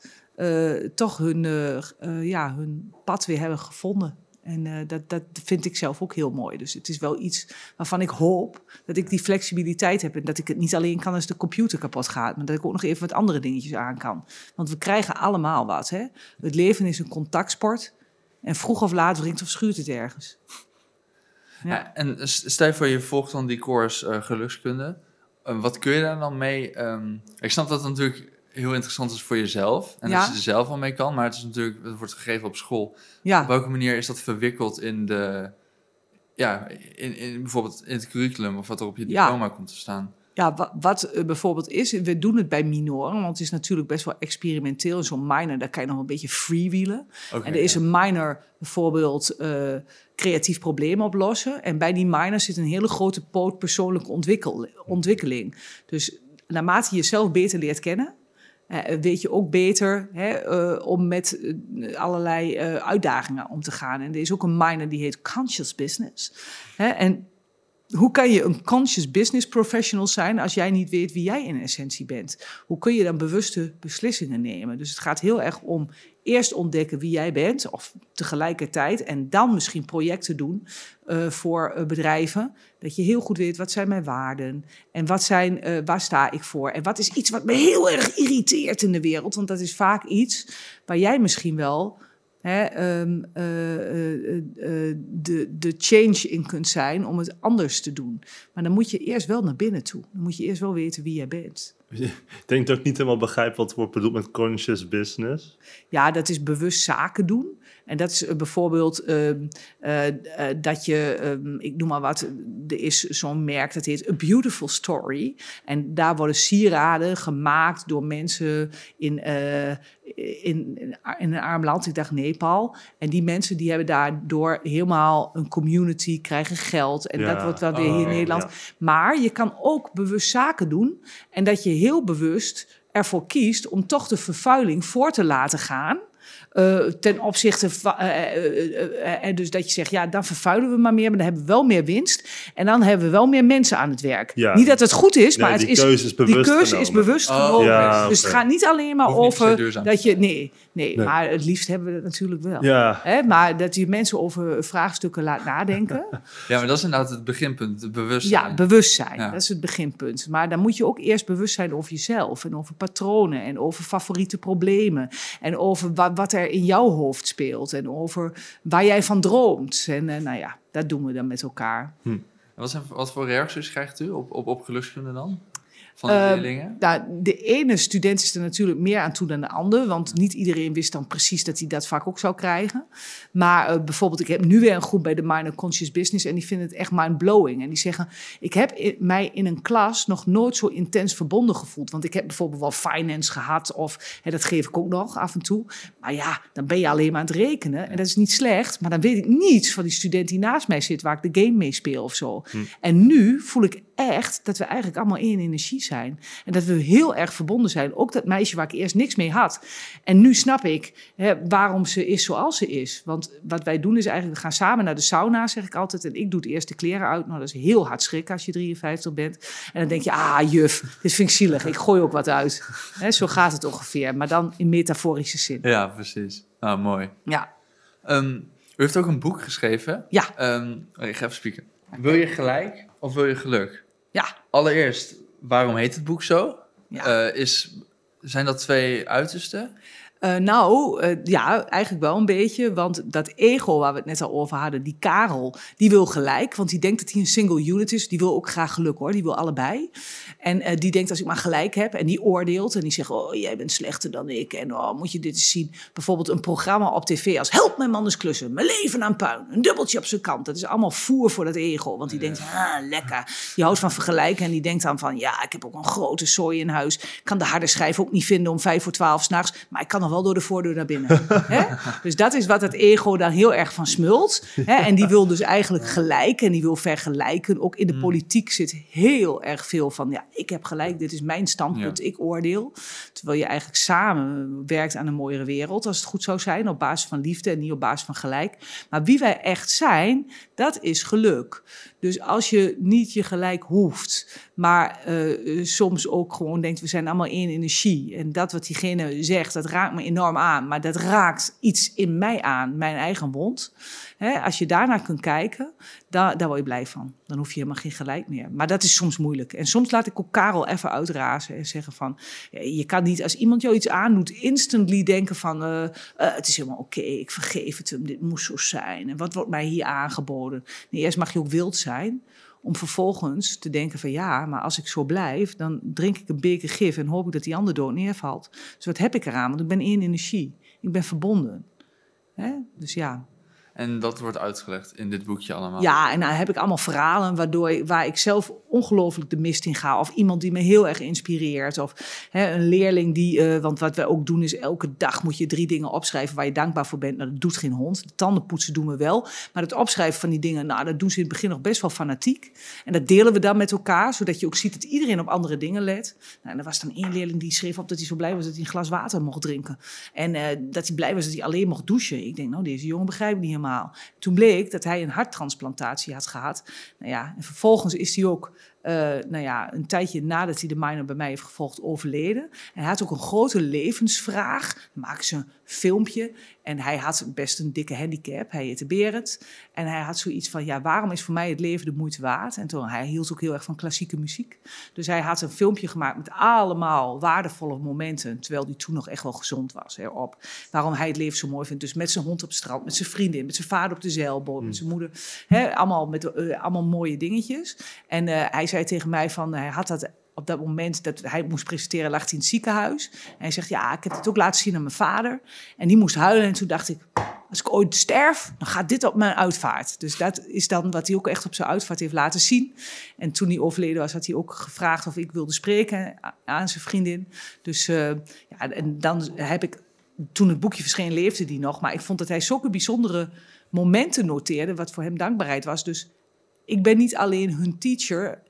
toch hun, eh, eh, ja, hun pad weer hebben gevonden. En eh, dat, dat vind ik zelf ook heel mooi. Dus het is wel iets waarvan ik hoop dat ik die flexibiliteit heb. En dat ik het niet alleen kan als de computer kapot gaat. Maar dat ik ook nog even wat andere dingetjes aan kan. Want we krijgen allemaal wat. Hè? Het leven is een contactsport. En vroeg of laat wringt of schuurt het ergens. Ja. En stel je voor je volgt dan die course eh, gelukskunde. Eh, wat kun je daar dan mee? ehm, ik snap dat natuurlijk heel interessant is voor jezelf. En Ja. dat je er zelf al mee kan. Maar het is natuurlijk, het wordt gegeven op school. Op Ja, welke manier is dat verwikkeld in de... Ja, in, in bijvoorbeeld in het curriculum of wat er op je diploma komt te staan. ja wa- wat eh, bijvoorbeeld is, we doen het bij minoren. Want het is natuurlijk best wel experimenteel. Zo'n minor, daar kan je nog een beetje freewheelen. Oké, En er is ja. een minor bijvoorbeeld eh, creatief probleem oplossen. En bij die minor zit een hele grote poot persoonlijke ontwikkel, ontwikkeling. Dus naarmate je jezelf beter leert kennen, weet je ook beter hè, eh, om met eh, allerlei eh, uitdagingen om te gaan. En er is ook een minor die heet conscious business. Hè, en hoe kan je een conscious business professional zijn als jij niet weet wie jij in essentie bent? Hoe kun je dan bewuste beslissingen nemen? Dus het gaat heel erg om eerst ontdekken wie jij bent, of tegelijkertijd, en dan misschien projecten doen eh, voor eh, bedrijven. Dat je heel goed weet wat zijn mijn waarden en wat zijn, eh, waar sta ik voor? En wat is iets wat me heel erg irriteert in de wereld? Want dat is vaak iets waar jij misschien wel hè, ehm, eh, eh, eh, de, de change in kunt zijn om het anders te doen. Maar dan moet je eerst wel naar binnen toe. Dan moet je eerst wel weten wie jij bent. Ik denk dat ik niet helemaal begrijp wat wordt bedoeld met conscious business. Ja, dat is bewust zaken doen. En dat is eh, bijvoorbeeld ehm, eh, eh, dat je, ehm, ik noem maar wat, er is zo'n merk dat heet A Beautiful Story. En daar worden sieraden gemaakt door mensen in, in, in, een arm land, ik dacht Nepal. En die mensen die hebben daardoor helemaal een community, krijgen geld. En Ja. dat wordt wel weer hier in Oh, Nederland. ja. Maar je kan ook bewust zaken doen. En dat je heel bewust ervoor kiest om toch de vervuiling voor te laten gaan. Eh, ten opzichte van. eh, eh, dus dat je zegt, ja, dan vervuilen we maar meer, maar dan hebben we wel meer winst. En dan hebben we wel meer mensen aan het werk. Ja. Niet dat het goed is, Nee, maar het die is, keuze is bewust die keuze is bewust Oh, genomen. Ja, Dus het gaat niet alleen maar over dat je. Nee, Nee, Nee. maar het liefst hebben we het natuurlijk wel. Ja, Hè, maar dat je mensen over vraagstukken laat nadenken. <laughs> Ja, maar dat is inderdaad het beginpunt, het bewustzijn. ja, bewustzijn. Ja. Dat is het beginpunt. Maar dan moet je ook eerst bewust zijn over jezelf. En over patronen. En over favoriete problemen. En over wa- wat er in jouw hoofd speelt. En over waar jij van droomt. En eh, nou ja, dat doen we dan met elkaar. Wat, zijn, wat voor reacties krijgt u op, op, op dan? Van de Eh, leerlingen? Nou, de ene student is er natuurlijk meer aan toe dan de ander. Want niet iedereen wist dan precies dat hij dat vak ook zou krijgen. Maar eh, bijvoorbeeld, ik heb nu weer een groep bij de Minor Conscious Business. En die vinden het echt mind-blowing. En die zeggen, ik heb mij in een klas nog nooit zo intens verbonden gevoeld. Want ik heb bijvoorbeeld wel finance gehad. Of hè, dat geef ik ook nog af en toe. Maar ja, dan ben je alleen maar aan het rekenen. En dat is niet slecht. Maar dan weet ik niets van die student die naast mij zit. Waar ik de game mee speel of zo. En nu voel ik echt dat we eigenlijk allemaal één energie zijn. En dat we heel erg verbonden zijn. Ook dat meisje waar ik eerst niks mee had. En nu snap ik hè, waarom ze is zoals ze is. Want wat wij doen is eigenlijk, we gaan samen naar de sauna, zeg ik altijd. En ik doe het eerst de kleren uit. Nou, dat is heel hard schrikken als je 53 bent. En dan denk je, ah juf, dit vind ik zielig. Ik gooi ook wat uit. Hè, zo gaat het ongeveer. Maar dan in metaforische zin. Ja, precies. Nou, mooi. Ja, Ehm, u heeft ook een boek geschreven. ja, Ehm, ik ga even spieken. Wil je gelijk of wil je geluk? ja. Allereerst, waarom heet het boek zo? Ja. Eh, is, zijn dat twee uitersten? Eh, nou, eh, ja, eigenlijk wel een beetje. Want dat ego waar we het net al over hadden, die Karel, die wil gelijk. Want die denkt dat hij een single unit is. Die wil ook graag geluk hoor, die wil allebei. En eh, die denkt als ik maar gelijk heb en die oordeelt. En die zegt, oh jij bent slechter dan ik. En oh, moet je dit eens zien. Bijvoorbeeld een programma op tv als Help mijn man eens klussen. Mijn leven aan puin. Een dubbeltje op zijn kant. Dat is allemaal voer voor dat ego. Want die denkt, ah lekker. Die houdt van vergelijken en die denkt dan van, ja ik heb ook een grote zooi in huis. Ik kan de harde schijf ook niet vinden om vijf voor twaalf s'nachts. Maar ik kan nog wel door de voordeur naar binnen. Hè? Dus dat is wat het ego daar heel erg van smult. Hè? En die wil dus eigenlijk gelijk en die wil vergelijken. Ook in de politiek zit heel erg veel van, ja, ik heb gelijk, dit is mijn standpunt, Ja. ik oordeel. Terwijl je eigenlijk samen werkt aan een mooiere wereld, als het goed zou zijn, op basis van liefde en niet op basis van gelijk. Maar wie wij echt zijn, dat is geluk. Dus als je niet je gelijk hoeft, maar eh, eh, soms ook gewoon denkt, we zijn allemaal één energie. En dat wat diegene zegt, dat raakt me enorm aan. Maar dat raakt iets in mij aan, mijn eigen wond. Hè, als je daarnaar kunt kijken, daar, word je blij van. Dan hoef je helemaal geen gelijk meer. Maar dat is soms moeilijk. En soms laat ik ook Karel even uitrazen en zeggen van... je kan niet, als iemand jou iets aandoet, instantly denken van... eh, eh, het is helemaal oké, ik vergeef het hem, dit moest zo zijn. En wat wordt mij hier aangeboden? Nee, eerst mag je ook wild zijn om vervolgens te denken van ja, maar als ik zo blijf, dan drink ik een beker gif en hoop ik dat die ander dood neervalt. Dus wat heb ik eraan? Want ik ben één energie. Ik ben verbonden. Dus ja. En dat wordt uitgelegd in dit boekje allemaal. Ja, en nou heb ik allemaal verhalen waardoor, waar ik zelf ongelooflijk de mist in ga. Of iemand die me heel erg inspireert. Of hè, een leerling die, eh, want wat wij ook doen is elke dag moet je drie dingen opschrijven waar je dankbaar voor bent. Nou, dat doet geen hond. De tandenpoetsen doen we wel. Maar het opschrijven van die dingen, nou, dat doen ze in het begin nog best wel fanatiek. En dat delen we dan met elkaar, zodat je ook ziet dat iedereen op andere dingen let. Nou, en er was dan één leerling die schreef op dat hij zo blij was dat hij een glas water mocht drinken. En eh, dat hij blij was dat hij alleen mocht douchen. Ik denk, nou, deze jongen begrijpt niet helemaal. Toen bleek dat hij een harttransplantatie had gehad. Nou ja, en vervolgens is hij ook eh, nou ja, een tijdje nadat hij de minor bij mij heeft gevolgd, overleden. En hij had ook een grote levensvraag. Maken ze een filmpje. En hij had best een dikke handicap. Hij heette Berend. En hij had zoiets van, ja, waarom is voor mij het leven de moeite waard? En toen, hij hield ook heel erg van klassieke muziek. Dus hij had een filmpje gemaakt met allemaal waardevolle momenten. Terwijl hij toen nog echt wel gezond was, erop. Waarom hij het leven zo mooi vindt. Dus met zijn hond op het strand, met zijn vriendin, met zijn vader op de zeilboot, met zijn moeder. Hè, allemaal, met, eh, allemaal mooie dingetjes. En eh, hij zei tegen mij van, hij had dat op dat moment dat hij moest presenteren, lag hij in het ziekenhuis. En hij zegt, ja, ik heb het ook laten zien aan mijn vader. En die moest huilen. En toen dacht ik, als ik ooit sterf, dan gaat dit op mijn uitvaart. Dus dat is dan wat hij ook echt op zijn uitvaart heeft laten zien. En toen hij overleden was, had hij ook gevraagd of ik wilde spreken aan zijn vriendin. Dus uh, ja, en dan heb ik, toen het boekje verscheen, leefde die nog. Maar ik vond dat hij zulke bijzondere momenten noteerde, wat voor hem dankbaarheid was. Dus ik ben niet alleen hun teacher,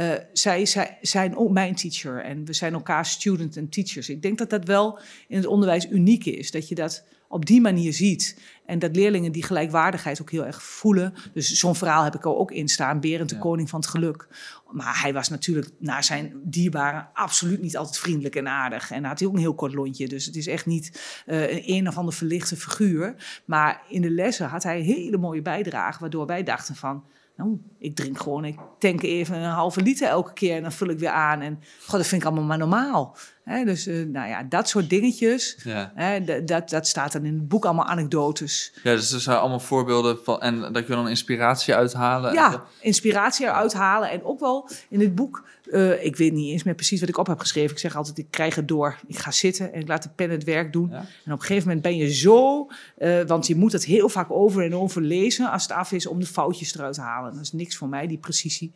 uh, zij, zij, zijn ook mijn teacher en we zijn elkaar student en teachers. Ik denk dat dat wel in het onderwijs uniek is. Dat je dat op die manier ziet. En dat leerlingen die gelijkwaardigheid ook heel erg voelen. Dus zo'n verhaal heb ik er ook in staan. Berend, de Ja. koning van het geluk. Maar hij was natuurlijk naar zijn dierbaren absoluut niet altijd vriendelijk en aardig. En had hij ook een heel kort lontje. Dus het is echt niet eh, een een of ander verlichte figuur. Maar in de lessen had hij een hele mooie bijdrage. Waardoor wij dachten van... Nou, ik drink gewoon, ik tank even een halve liter elke keer en dan vul ik weer aan. En god, dat vind ik allemaal maar normaal. Dus eh, nou ja, dat soort dingetjes, Ja. dat, dat staat dan in het boek allemaal anekdotes. ja, dus er zijn allemaal voorbeelden van... En dat je dan inspiratie uithalen. en. Ja, inspiratie eruit halen. En ook wel in dit boek, eh, ik weet niet eens meer precies wat ik op heb geschreven. Ik zeg altijd, ik krijg het door. Ik ga zitten en ik laat de pen het werk doen. Ja. En op een gegeven moment ben je zo, eh, want je moet het heel vaak over en over lezen als het af is om de foutjes eruit te halen. Dat is niks voor mij, die precisie.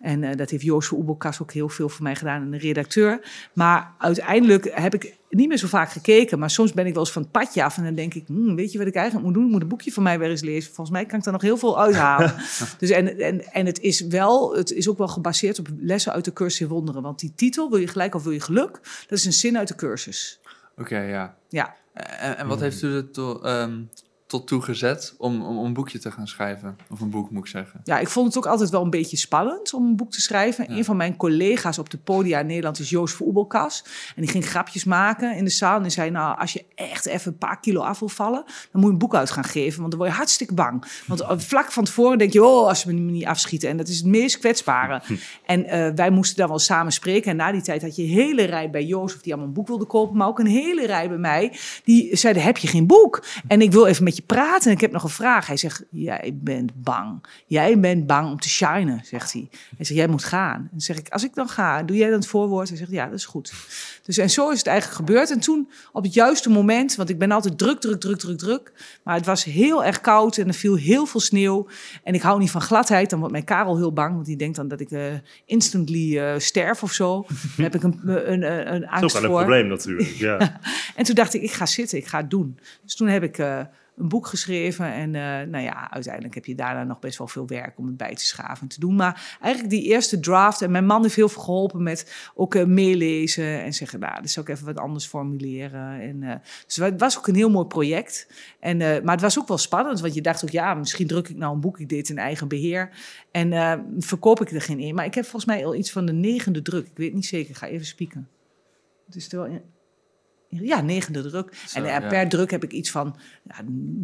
En dat heeft Joost van Oebelkas ook heel veel voor mij gedaan en de redacteur. Maar uiteindelijk heb ik niet meer zo vaak gekeken. Maar soms ben ik wel eens van het padje af en dan denk ik, hmm, weet je wat ik eigenlijk moet doen? Ik moet een boekje van mij weer eens lezen. Volgens mij kan ik daar nog heel veel uithalen. <laughs> dus en, en, en het is wel, het is ook wel gebaseerd op lessen uit de cursus in wonderen. Want die titel, wil je gelijk of wil je geluk? Dat is een zin uit de cursus. Oké, ja. Ja. En, en wat heeft u er to, ehm, tot toe gezet om, om, om een boekje te gaan schrijven? Of een boek, moet ik zeggen. Ja, ik vond het ook altijd wel een beetje spannend om een boek te schrijven. Ja. Een van mijn collega's op de podia in Nederland is Joost Voetbalkas. En die ging grapjes maken in de zaal. En die zei, nou, als je echt even een paar kilo af wil vallen... dan moet je een boek uit gaan geven, want dan word je hartstikke bang. Want eh, vlak van tevoren denk je, oh, als ze me niet afschieten. En dat is het meest kwetsbare. En eh, wij moesten dan wel samen spreken. En na die tijd had je een hele rij bij Joost... of die allemaal een boek wilde kopen, maar ook een hele rij bij mij... die zeiden, heb je geen boek? En ik wil even met je praten en ik heb nog een vraag. Hij zegt, jij bent bang. Jij bent bang om te shinen, zegt hij. Hij zegt, jij moet gaan. En dan zeg ik, als ik dan ga, doe jij dan het voorwoord? Hij zegt, ja, dat is goed. Dus en zo is het eigenlijk gebeurd. En toen, op het juiste moment, want ik ben altijd druk, druk, druk, druk, druk. Maar het was heel erg koud en er viel heel veel sneeuw. En ik hou niet van gladheid. Dan wordt mijn Karel heel bang, want die denkt dan dat ik eh, instantly eh, sterf of zo. <laughs> Daar heb ik een, een, een, een Dat is angst ook wel een probleem natuurlijk. Ja. <laughs> En toen dacht ik, ik ga zitten, ik ga het doen. Dus toen heb ik eh, een boek geschreven. En eh, nou ja, uiteindelijk heb je daarna nog best wel veel werk om het bij te schaven en te doen. Maar eigenlijk die eerste draft, en mijn man heeft heel veel geholpen met ook eh, meelezen. En zeggen, nou, dat zou ik even wat anders formuleren. En, eh, dus het was ook een heel mooi project. En, maar het was ook wel spannend, want je dacht ook, ja, misschien druk ik nou een boek. Ik deed in eigen beheer. En verkoop ik er geen in. Maar ik heb volgens mij al iets van de negende druk. Ik weet niet zeker, ga even spieken. Het is wel. Ja, negende druk. Zo, en eh, ja. per druk heb ik iets van, ja,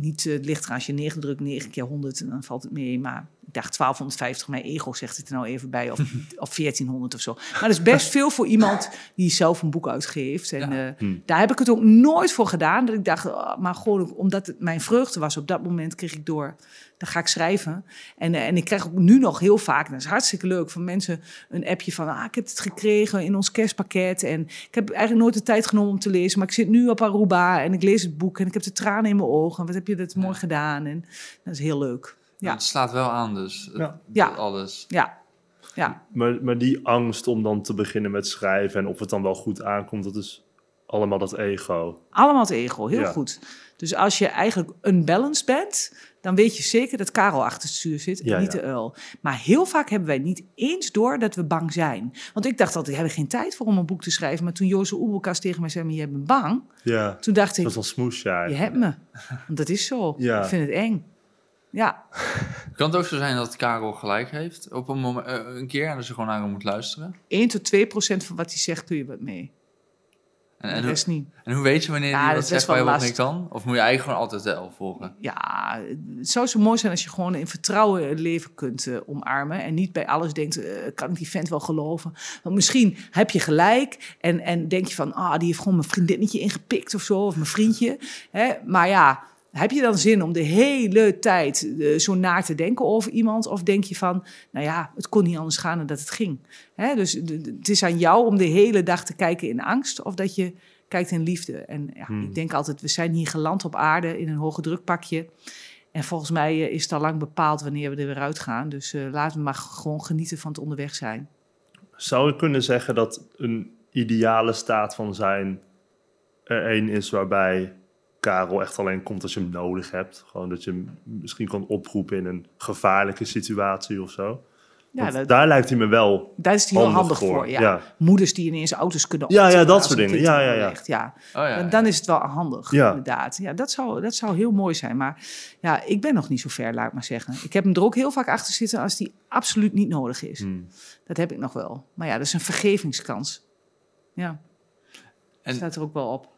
niet eh, het ligt er als je negen drukt, 9 keer 100, en dan valt het mee. Maar ik dacht 1250, mijn ego zegt het er nou even bij, of, <laughs> of 1400 of zo. Maar dat is best veel voor iemand die zelf een boek uitgeeft. En Ja. eh, Hm. daar heb ik het ook nooit voor gedaan. Dat ik dacht, oh, maar gewoon omdat het mijn vreugde was op dat moment, kreeg ik door. Dan ga ik schrijven. En, eh, en ik krijg ook nu nog heel vaak, en dat is hartstikke leuk, van mensen een appje van, ah, ik heb het gekregen in ons kerstpakket. En ik heb eigenlijk nooit de tijd genomen om te lezen, maar ik zit nu op Aruba en ik lees het boek en ik heb de tranen in mijn ogen. Wat heb je dat mooi gedaan? En dat is heel leuk. Ja. Het slaat wel aan dus. Het- Ja. Ja. Alles. Ja, ja. Maar, maar die angst om dan te beginnen met schrijven en of het dan wel goed aankomt, dat is allemaal dat ego. Allemaal het ego, heel Ja. goed. Dus als je eigenlijk unbalanced bent, dan weet je zeker dat Karel achter het stuur zit en Ja, niet ja. de uil. Maar heel vaak hebben wij niet eens door dat we bang zijn. Want ik dacht altijd, ik heb er geen tijd voor om een boek te schrijven. Maar toen Jozef Oebelkas tegen mij zei, maar je bent bang. Ja, Toen dacht dat ik, is wel smoes, ja. je hebt me. Want dat is zo. Ja. Ik vind het eng. Ja, <laughs> Kan het ook zo zijn dat Karel gelijk heeft op een, moment, eh, een keer en dat ze gewoon naar hem moet luisteren? 1 tot 2 procent van wat hij zegt, doe je wat mee. En, hoe, rest niet. en hoe weet je wanneer Ja, dat zegt wel wat mee kan? Of moet je eigenlijk gewoon altijd de elf volgen? Ja, het zou zo mooi zijn als je gewoon in vertrouwen het leven kunt eh, omarmen. En niet bij alles denkt, eh, kan ik die vent wel geloven? Want misschien heb je gelijk en, en denk je van, ah, die heeft gewoon mijn vriendinnetje ingepikt of zo, of mijn vriendje. Hè? Maar ja, heb je dan zin om de hele tijd eh, zo naar te denken over iemand? Of denk je van, nou ja, het kon niet anders gaan dan dat het ging. Hè? Dus het is aan jou om de hele dag te kijken in angst of dat je kijkt in liefde. En ja, Hmm. ik denk altijd, we zijn hier geland op aarde in een hoge drukpakje. En volgens mij eh, is het al lang bepaald wanneer we er weer uitgaan. Dus eh, laten we maar gewoon genieten van het onderweg zijn. Zou je kunnen zeggen dat een ideale staat van zijn er één is waarbij Karel echt alleen komt als je hem nodig hebt? Gewoon dat je hem misschien kan oproepen in een gevaarlijke situatie of zo? Ja, dat, daar lijkt hij me wel. daar is het heel handig handig voor. voor, ja. ja. Moeders die ineens auto's kunnen Ja, ja, dat soort dingen. Ja, ja, ja. ligt. ja. Oh ja, Dan is het wel handig, Ja. inderdaad. Ja, dat zou, dat zou heel mooi zijn. Maar ja, ik ben nog niet zo ver, laat ik maar zeggen. Ik heb hem er ook heel vaak achter zitten als die absoluut niet nodig is. Hmm. Dat heb ik nog wel. Maar ja, dat is een vergevingskans. Ja, En- staat er ook wel op.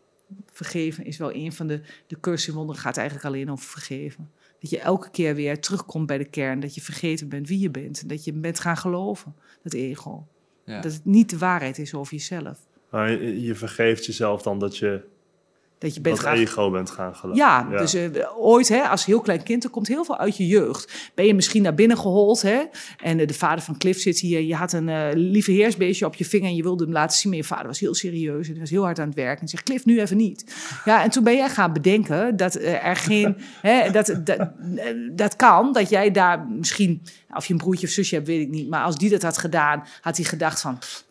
Vergeven is wel een van de... De cursus in wonderen gaat eigenlijk alleen over vergeven. Dat je elke keer weer terugkomt bij de kern. Dat je vergeten bent wie je bent. Dat je bent gaan geloven, dat ego. Ja. Dat het niet de waarheid is over jezelf. Maar je, je vergeeft jezelf dan dat je Dat je bent dat gaan ego bent gaan geloven. Ja, dus eh, ooit, hè, als heel klein kind, er komt heel veel uit je jeugd. Ben je misschien naar binnen gehold, hè? En eh, de vader van Cliff zit hier. Je had een eh, lieve heersbeestje op je vinger en je wilde hem laten zien. Maar je vader was heel serieus en was heel hard aan het werk. En zegt, Cliff, nu even niet. Ja, en toen ben jij gaan bedenken dat er geen... <laughs> hè, dat, dat, dat kan, dat jij daar misschien... Of je een broertje of zusje hebt, weet ik niet. Maar als die dat had gedaan, had hij gedacht van... pff,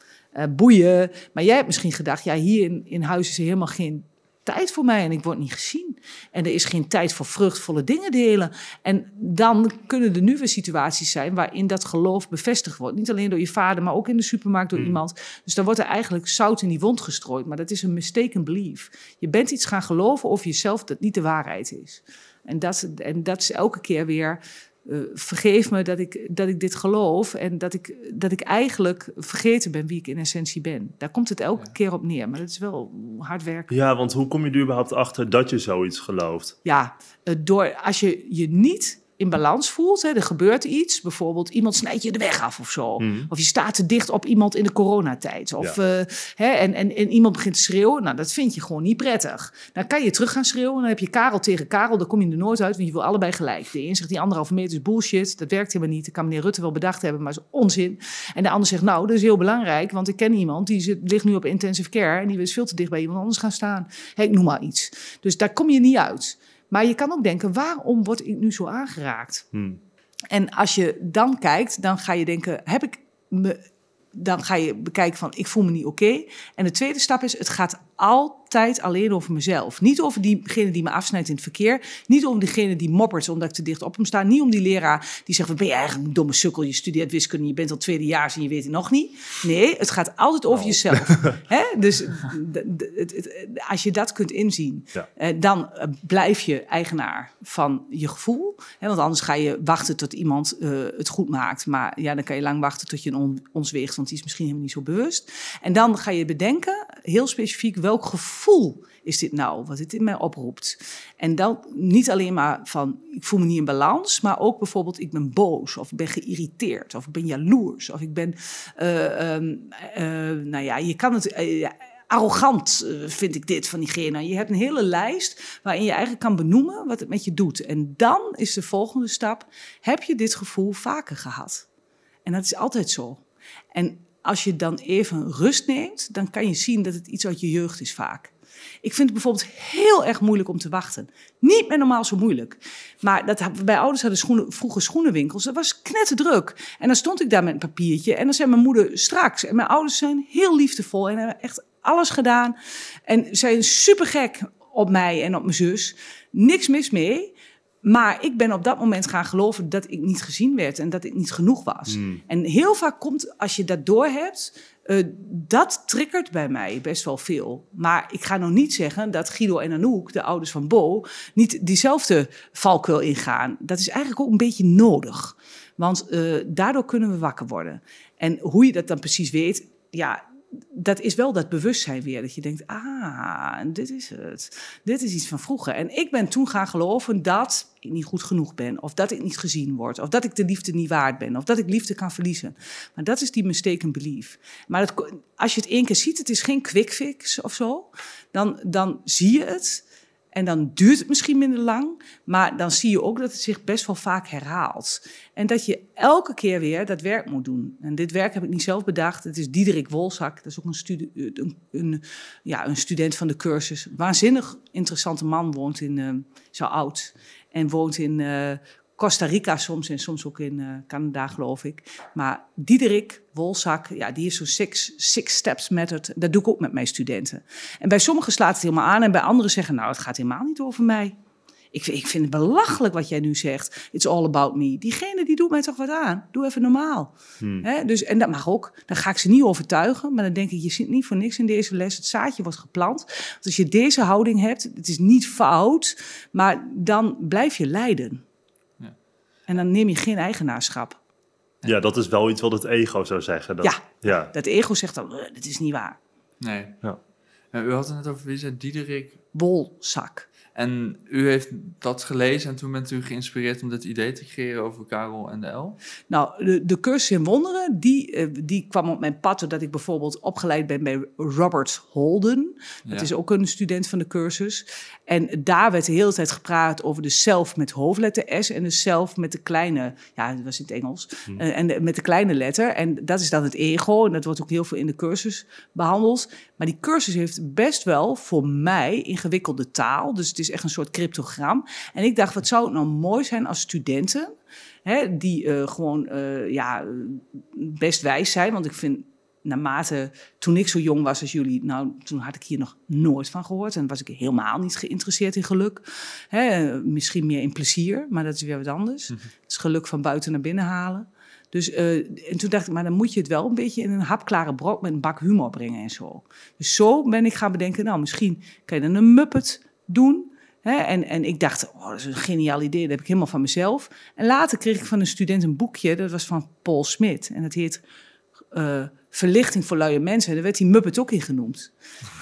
boeien. Maar jij hebt misschien gedacht, ja, hier in, in huis is er helemaal geen tijd voor mij en ik word niet gezien. En er is geen tijd voor vruchtvolle dingen delen. En dan kunnen er nu weer situaties zijn waarin dat geloof bevestigd wordt. Niet alleen door je vader, maar ook in de supermarkt door iemand. Dus dan wordt er eigenlijk zout in die wond gestrooid. Maar dat is een mistaken belief. Je bent iets gaan geloven over jezelf dat niet de waarheid is. En dat, en dat is elke keer weer eh, vergeef me dat ik, dat ik dit geloof en dat ik, dat ik eigenlijk vergeten ben wie ik in essentie ben. Daar komt het elke keer op neer, maar dat is wel hard werken. Ja, want hoe kom je er überhaupt achter dat je zoiets gelooft? Ja, eh, door, als je je niet in balans voelt, hè, er gebeurt iets, bijvoorbeeld iemand snijdt je de weg af of zo. Of je staat te dicht op iemand in de coronatijd. Of, eh, hè, en, en, en iemand begint te schreeuwen, nou dat vind je gewoon niet prettig. Dan kan je terug gaan schreeuwen, dan heb je Karel tegen Karel, dan kom je er nooit uit, want je wil allebei gelijk. De een zegt die anderhalve meter is bullshit, dat werkt helemaal niet. Dat kan meneer Rutte wel bedacht hebben, maar is onzin. En de ander zegt, nou dat is heel belangrijk, want ik ken iemand, die zit, ligt nu op intensive care en die is veel te dicht bij iemand anders gaan staan. Hè, ik noem maar iets. Dus daar kom je niet uit. Maar je kan ook denken, waarom word ik nu zo aangeraakt? Hmm. En als je dan kijkt, dan ga je denken, heb ik me... Dan ga je bekijken van, ik voel me niet oké. En de tweede stap is, het gaat altijd alleen over mezelf. Niet over diegene die me afsnijdt in het verkeer. Niet over diegene die moppert omdat ik te dicht op hem sta. Niet om die leraar die zegt, wat ben je eigenlijk een domme sukkel. Je studeert wiskunde, je bent al tweedejaars en je weet het nog niet. Nee, het gaat altijd over jezelf. <laughs> Hè? Dus als je dat kunt inzien, Ja. eh, dan eh, blijf je eigenaar van je gevoel. Hè? Want anders ga je wachten tot iemand eh, het goed maakt. Maar ja, dan kan je lang wachten tot je een on, ons weegt, want die is misschien helemaal niet zo bewust. En dan ga je bedenken, heel specifiek, welk gevoel is dit nou, wat dit in mij oproept. En dan niet alleen maar van, ik voel me niet in balans, maar ook bijvoorbeeld, ik ben boos, of ik ben geïrriteerd, of ik ben jaloers, of ik ben, eh, ehm, eh, nou ja, je kan het... eh, arrogant vind ik dit van diegene. Je hebt een hele lijst waarin je eigenlijk kan benoemen wat het met je doet. En dan is de volgende stap, heb je dit gevoel vaker gehad? En dat is altijd zo. En als je dan even rust neemt, dan kan je zien dat het iets uit je jeugd is vaak. Ik vind het bijvoorbeeld heel erg moeilijk om te wachten. Niet meer normaal zo moeilijk. Maar dat, bij ouders hadden schoenen, vroeger schoenenwinkels. Dat was knetterdruk. En dan stond ik daar met een papiertje. En dan zei mijn moeder straks. En mijn ouders zijn heel liefdevol en hebben echt alles gedaan. En zijn super gek op mij en op mijn zus. Niks mis mee. Maar ik ben op dat moment gaan geloven dat ik niet gezien werd en dat ik niet genoeg was. En heel vaak komt, als je dat doorhebt, uh, dat triggert bij mij best wel veel. Maar ik ga nog niet zeggen dat Guido en Anouk, de ouders van Bo, niet diezelfde valkuil ingaan. Dat is eigenlijk ook een beetje nodig. Want uh, daardoor kunnen we wakker worden. En hoe je dat dan precies weet, ja, dat is wel dat bewustzijn weer. Dat je denkt, ah, dit is het. Dit is iets van vroeger. En ik ben toen gaan geloven dat ik niet goed genoeg ben. Of dat ik niet gezien word. Of dat ik de liefde niet waard ben. Of dat ik liefde kan verliezen. Maar dat is die mistaken belief. Maar als je het één keer ziet, het is geen quick fix of zo. Dan, dan zie je het. En dan duurt het misschien minder lang, maar dan zie je ook dat het zich best wel vaak herhaalt. En dat je elke keer weer dat werk moet doen. En dit werk heb ik niet zelf bedacht. Het is Diederik Wolzak, dat is ook een, studi- een, een, ja, een student van de cursus. Waanzinnig interessante man, woont in, uh, zo oud. En woont in uh, Costa Rica soms en soms ook in uh, Canada, geloof ik. Maar Diederik Wolzak, ja, die heeft zo'n six, six steps method. Dat doe ik ook met mijn studenten. En bij sommigen slaat het helemaal aan en bij anderen zeggen, nou, het gaat helemaal niet over mij. Ik, vind- ik vind het belachelijk wat jij nu zegt. It's all about me. Diegene die doet mij toch wat aan. Doe even normaal. Hmm. Dus, en dat mag ook. Dan ga ik ze niet overtuigen. Maar dan denk ik, je zit niet voor niks in deze les. Het zaadje wordt geplant. Want als je deze houding hebt, het is niet fout. Maar dan blijf je lijden. En dan neem je geen eigenaarschap. Ja, dat is wel iets wat het ego zou zeggen. Dat, Ja. ja. Dat ego zegt dan, "Eh, dit is niet waar. Nee. Ja. En u had het net over, wie zei Diederik? Wolzak. En u heeft dat gelezen en toen bent u geïnspireerd om dit idee te creëren over Karel en de L? Nou, de, de cursus in wonderen, die, eh, die kwam op mijn pad doordat ik bijvoorbeeld opgeleid ben bij Robert Holden. Dat Ja. is ook een student van de cursus. En daar werd de hele tijd gepraat over de zelf met hoofdletter S en de zelf met de kleine, ja, dat was in het Engels, eh, en de- met de kleine letter. En dat is dan het ego. En dat wordt ook heel veel in de cursus behandeld. Maar die cursus heeft best wel voor mij ingewikkelde taal. Dus het is echt een soort cryptogram. En ik dacht, wat zou het nou mooi zijn als studenten hè, die eh, gewoon eh, ja, best wijs zijn. Want ik vind, naarmate toen ik zo jong was als jullie, nou, toen had ik hier nog nooit van gehoord. En was ik helemaal niet geïnteresseerd in geluk. Hè, misschien meer in plezier, maar dat is weer wat anders. Het is geluk van buiten naar binnen halen. Dus, eh, en toen dacht ik, maar dan moet je het wel een beetje in een hapklare brok met een bak humor brengen en zo. Dus zo ben ik gaan bedenken, nou, misschien kan je dan een Muppet doen. En, en ik dacht, oh, dat is een geniaal idee, dat heb ik helemaal van mezelf. En later kreeg ik van een student een boekje, dat was van Paul Smit. En dat heet eh, Verlichting voor luie mensen. En daar werd die Muppet ook in genoemd.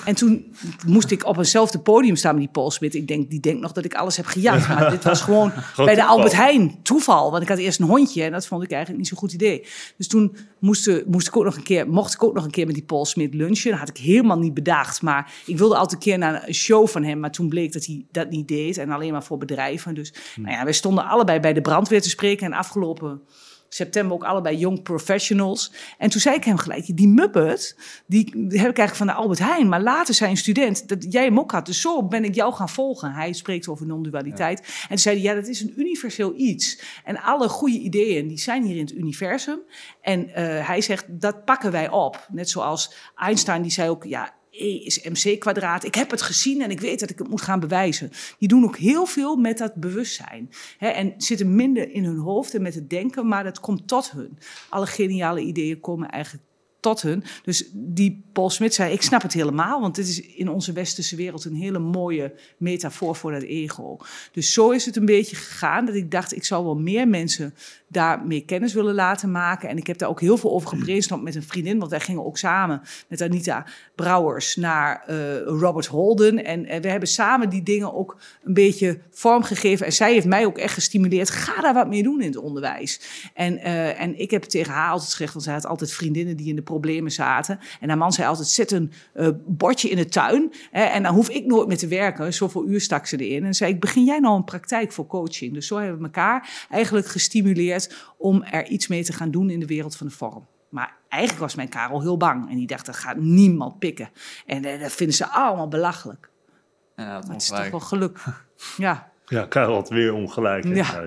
En toen moest ik op eenzelfde podium staan met die Paul Smit. Ik denk, die denkt nog dat ik alles heb gejat. Maar dit was gewoon <laughs> bij de. Albert Heijn toeval. Want ik had eerst een hondje en dat vond ik eigenlijk niet zo'n goed idee. Dus toen moest, moest ik ook nog een keer, mocht ik ook nog een keer met die Paul Smit lunchen. Dat had ik helemaal niet bedacht. Maar ik wilde altijd een keer naar een show van hem. Maar toen bleek dat hij dat niet deed. En alleen maar voor bedrijven. Dus nou ja, wij stonden allebei bij de brandweer te spreken. En afgelopen september ook allebei young professionals. En toen zei ik hem gelijk, die Muppet, die, heb ik eigenlijk van de Albert Heijn. Maar later zei een student, dat jij hem ook had. Dus zo ben ik jou gaan volgen. Hij spreekt over non-dualiteit. En toen zei hij, ja, dat is een universeel iets. En alle goede ideeën, die zijn hier in het universum. En eh, hij zegt, dat pakken wij op. Net zoals Einstein, die zei ook, ja, E is mc kwadraat. Ik heb het gezien en ik weet dat ik het moet gaan bewijzen. Die doen ook heel veel met dat bewustzijn. Hè, en zitten minder in hun hoofd en met het denken, maar dat komt tot hun. Alle geniale ideeën komen eigenlijk tot hun. Dus die Paul Smit zei, ik snap het helemaal, want dit is in onze westerse wereld een hele mooie metafoor voor dat ego. Dus zo is het een beetje gegaan dat ik dacht, ik zou wel meer mensen daar meer kennis willen laten maken. En ik heb daar ook heel veel over gebrainstormd met een vriendin, want wij gingen ook samen met Anita Brouwers naar eh, Robert Holden. En, en we hebben samen die dingen ook een beetje vormgegeven. En zij heeft mij ook echt gestimuleerd, ga daar wat mee doen in het onderwijs. En, eh, en ik heb tegen haar altijd gezegd, want zij had altijd vriendinnen die in de problemen zaten. En haar man zei altijd, zet een eh, bordje in de tuin. Hè, en dan hoef ik nooit meer te werken. Zoveel uur stak ze erin. En zei ik, begin jij nou een praktijk voor coaching? Dus zo hebben we elkaar eigenlijk gestimuleerd om er iets mee te gaan doen in de wereld van de vorm. Maar eigenlijk was mijn Karel heel bang. En die dacht, dat gaat niemand pikken. En eh, dat vinden ze allemaal belachelijk. Ja, dat Maar het is toch wel geluk. <laughs> Ja, Ja, Karel had weer ongelijk. in Ja.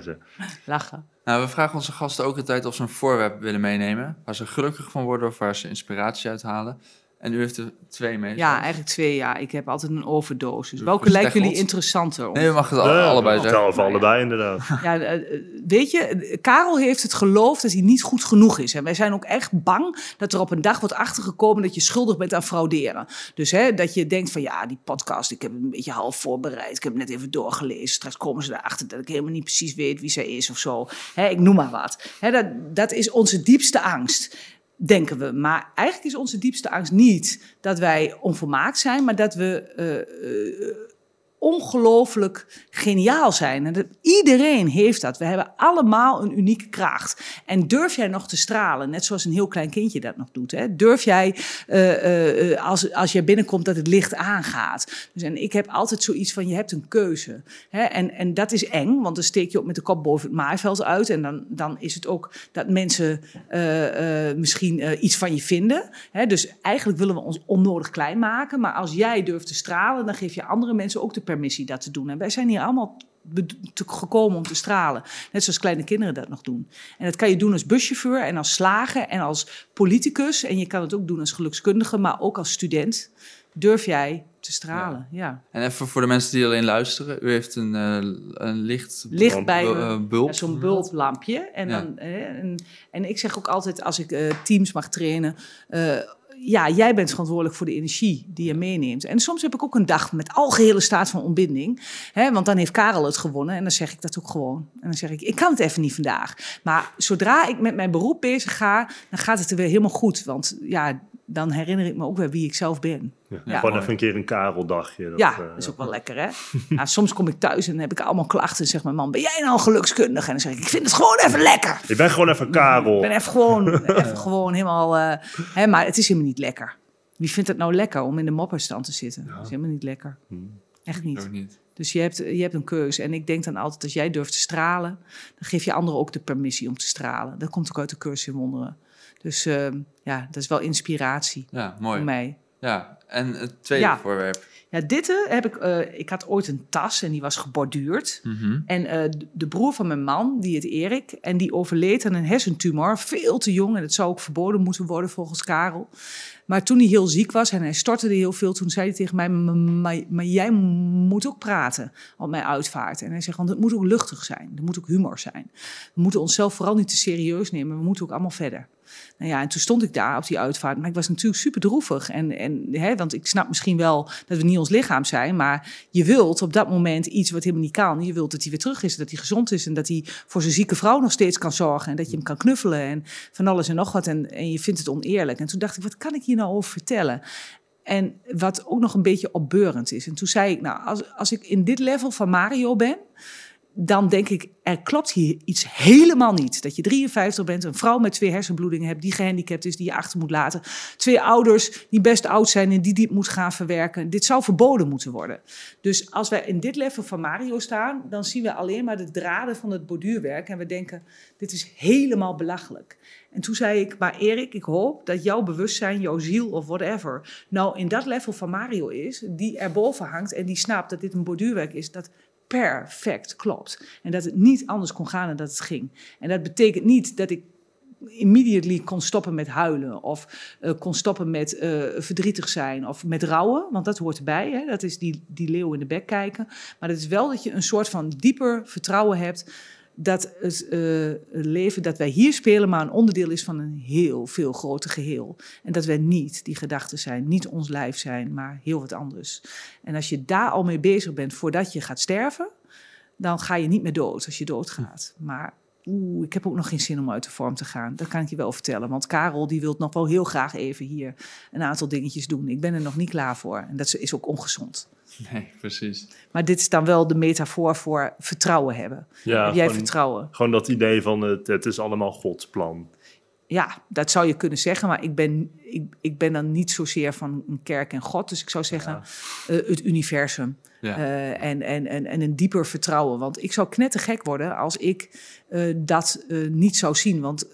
lachen. Nou, we vragen onze gasten ook altijd of ze een voorwerp willen meenemen. Waar ze gelukkig van worden of waar ze inspiratie uit halen. En u heeft er twee mee. Ja, eigenlijk twee jaar. Ik heb altijd een overdosis. Welke lijken jullie interessanter? om- Nee, je mag het al- Ja, allebei zeggen. over allebei inderdaad. <laughs> Ja, eh, weet je, Karel heeft het geloof dat hij niet goed genoeg is. En wij zijn ook echt bang dat er op een dag wordt achtergekomen dat je schuldig bent aan frauderen. Dus hè, dat je denkt van ja, die podcast, ik heb het een beetje half voorbereid. Ik heb het net even doorgelezen. Straks komen ze erachter dat ik helemaal niet precies weet wie zij is of zo. Hè, ik noem maar wat. Hè, dat, dat is onze diepste angst. Denken we. Maar eigenlijk is onze diepste angst niet dat wij onvolmaakt zijn, maar dat we eh, eh, ongelooflijk geniaal zijn. En dat, iedereen heeft dat. We hebben allemaal een unieke kracht. En durf jij nog te stralen, net zoals een heel klein kindje dat nog doet. Hè? Durf jij, eh, eh, als, als jij binnenkomt, dat het licht aangaat. Dus, en ik heb altijd zoiets van, je hebt een keuze. Hè? En, en dat is eng, want dan steek je ook met de kop boven het maaiveld uit. En dan, dan is het ook dat mensen eh, eh, misschien eh, iets van je vinden. Hè? Dus eigenlijk willen we ons onnodig klein maken. Maar als jij durft te stralen, dan geef je andere mensen ook de permissie dat te doen. En wij zijn hier allemaal gekomen om te stralen. Net zoals kleine kinderen dat nog doen. En dat kan je doen als buschauffeur en als slager en als politicus. En je kan het ook doen als gelukskundige, maar ook als student. durf jij te stralen. Ja. En even voor de mensen die alleen luisteren. U heeft een, eh, een licht... Licht bij me. eh, bulb. Ja, Zo'n bulplampje. En, Ja. dan, hè, en, en ik zeg ook altijd als ik eh, teams mag trainen. eh, ja, jij bent verantwoordelijk voor de energie die je meeneemt. En soms heb ik ook een dag met algehele staat van ontbinding. Hè, want dan heeft Karel het gewonnen. En dan zeg ik dat ook gewoon. En dan zeg ik, ik kan het even niet vandaag. Maar zodra ik met mijn beroep bezig ga, dan gaat het er weer helemaal goed. Want ja, dan herinner ik me ook weer wie ik zelf ben. Ja, Ja. Gewoon Mooi. even een keer een kareldagje. Dat, Ja, eh, dat is ook wel lekker, hè? Ja, <laughs> soms kom ik thuis en dan heb ik allemaal klachten. En zegt mijn man, ben jij nou gelukskundig? En dan zeg ik, ik vind het gewoon even lekker. Ik ben gewoon even Karel. Ik ben even gewoon, <laughs> even gewoon helemaal... eh, hè, maar het is helemaal niet lekker. Wie vindt het nou lekker om in de mopperstand te zitten? Dat is helemaal niet lekker. Echt niet. Ook niet. Dus je hebt, je hebt een keuze. En ik denk dan altijd, als jij durft te stralen... dan geef je anderen ook de permissie om te stralen. Dat komt ook uit de cursus in wonderen. Dus eh, ja, dat is wel inspiratie Ja, voor mij. Ja, en het tweede Ja. voorwerp. Ja, dit heb ik... eh, ik had ooit een tas en die was geborduurd. Mhm. En eh, de broer van mijn man, die heet Erik, en die overleed aan een hersentumor, veel te jong. En het zou ook verboden moeten worden volgens Karel. Maar toen hij heel ziek was en hij stortte heel veel, toen zei hij tegen mij, "M- maar, maar jij moet ook praten op mijn uitvaart. En hij zegt, want het moet ook luchtig zijn, er moet ook humor zijn. We moeten onszelf vooral niet te serieus nemen, we moeten ook allemaal verder. Nou ja, en toen stond ik daar op die uitvaart, maar ik was natuurlijk super droevig. En, en, hè, want ik snap misschien wel dat we niet ons lichaam zijn, maar je wilt op dat moment iets wat helemaal niet kan. Je wilt dat hij weer terug is, dat hij gezond is en dat hij voor zijn zieke vrouw nog steeds kan zorgen. En dat je hem kan knuffelen en van alles en nog wat. En, en je vindt het oneerlijk. En toen dacht ik, wat kan ik hier nou over vertellen? En wat ook nog een beetje opbeurend is. En toen zei ik, nou, als, als ik in dit level van Mario ben, dan denk ik, er klopt hier iets helemaal niet. Dat je 53 bent, een vrouw met twee hersenbloedingen hebt, die gehandicapt is, die je achter moet laten. Twee ouders die best oud zijn en die dit moet gaan verwerken. Dit zou verboden moeten worden. Dus als wij in dit level van Mario staan, dan zien we alleen maar de draden van het borduurwerk. En we denken, dit is helemaal belachelijk. En toen zei ik, maar Erik, ik hoop dat jouw bewustzijn, jouw ziel of whatever, nou in dat level van Mario is, die erboven hangt en die snapt dat dit een borduurwerk is, dat perfect klopt. En dat het niet anders kon gaan dan dat het ging. En dat betekent niet dat ik immediately kon stoppen met huilen of eh, kon stoppen met eh, verdrietig zijn of met rouwen, want dat hoort erbij. Hè? Dat is die, die leeuw in de bek kijken. Maar het is wel dat je een soort van dieper vertrouwen hebt dat het eh, leven dat wij hier spelen maar een onderdeel is van een heel veel groter geheel. En dat wij niet die gedachten zijn, niet ons lijf zijn, maar heel wat anders. En als je daar al mee bezig bent voordat je gaat sterven, dan ga je niet meer dood als je doodgaat. Maar oeh, ik heb ook nog geen zin om uit de vorm te gaan. Dat kan ik je wel vertellen. Want Karel die wil nog wel heel graag even hier een aantal dingetjes doen. Ik ben er nog niet klaar voor. En dat is ook ongezond. <laughs> Nee, precies. Maar dit is dan wel de metafoor voor vertrouwen hebben. Ja, Heb jij gewoon, vertrouwen? gewoon dat idee van het, het is allemaal Gods plan. Ja, dat zou je kunnen zeggen, maar ik ben, ik, ik ben dan niet zozeer van een kerk en God. Dus ik zou zeggen eh, het universum. Ja. Eh, en, en, en, en een dieper vertrouwen. Want ik zou knettergek worden als ik eh, dat eh, niet zou zien. Want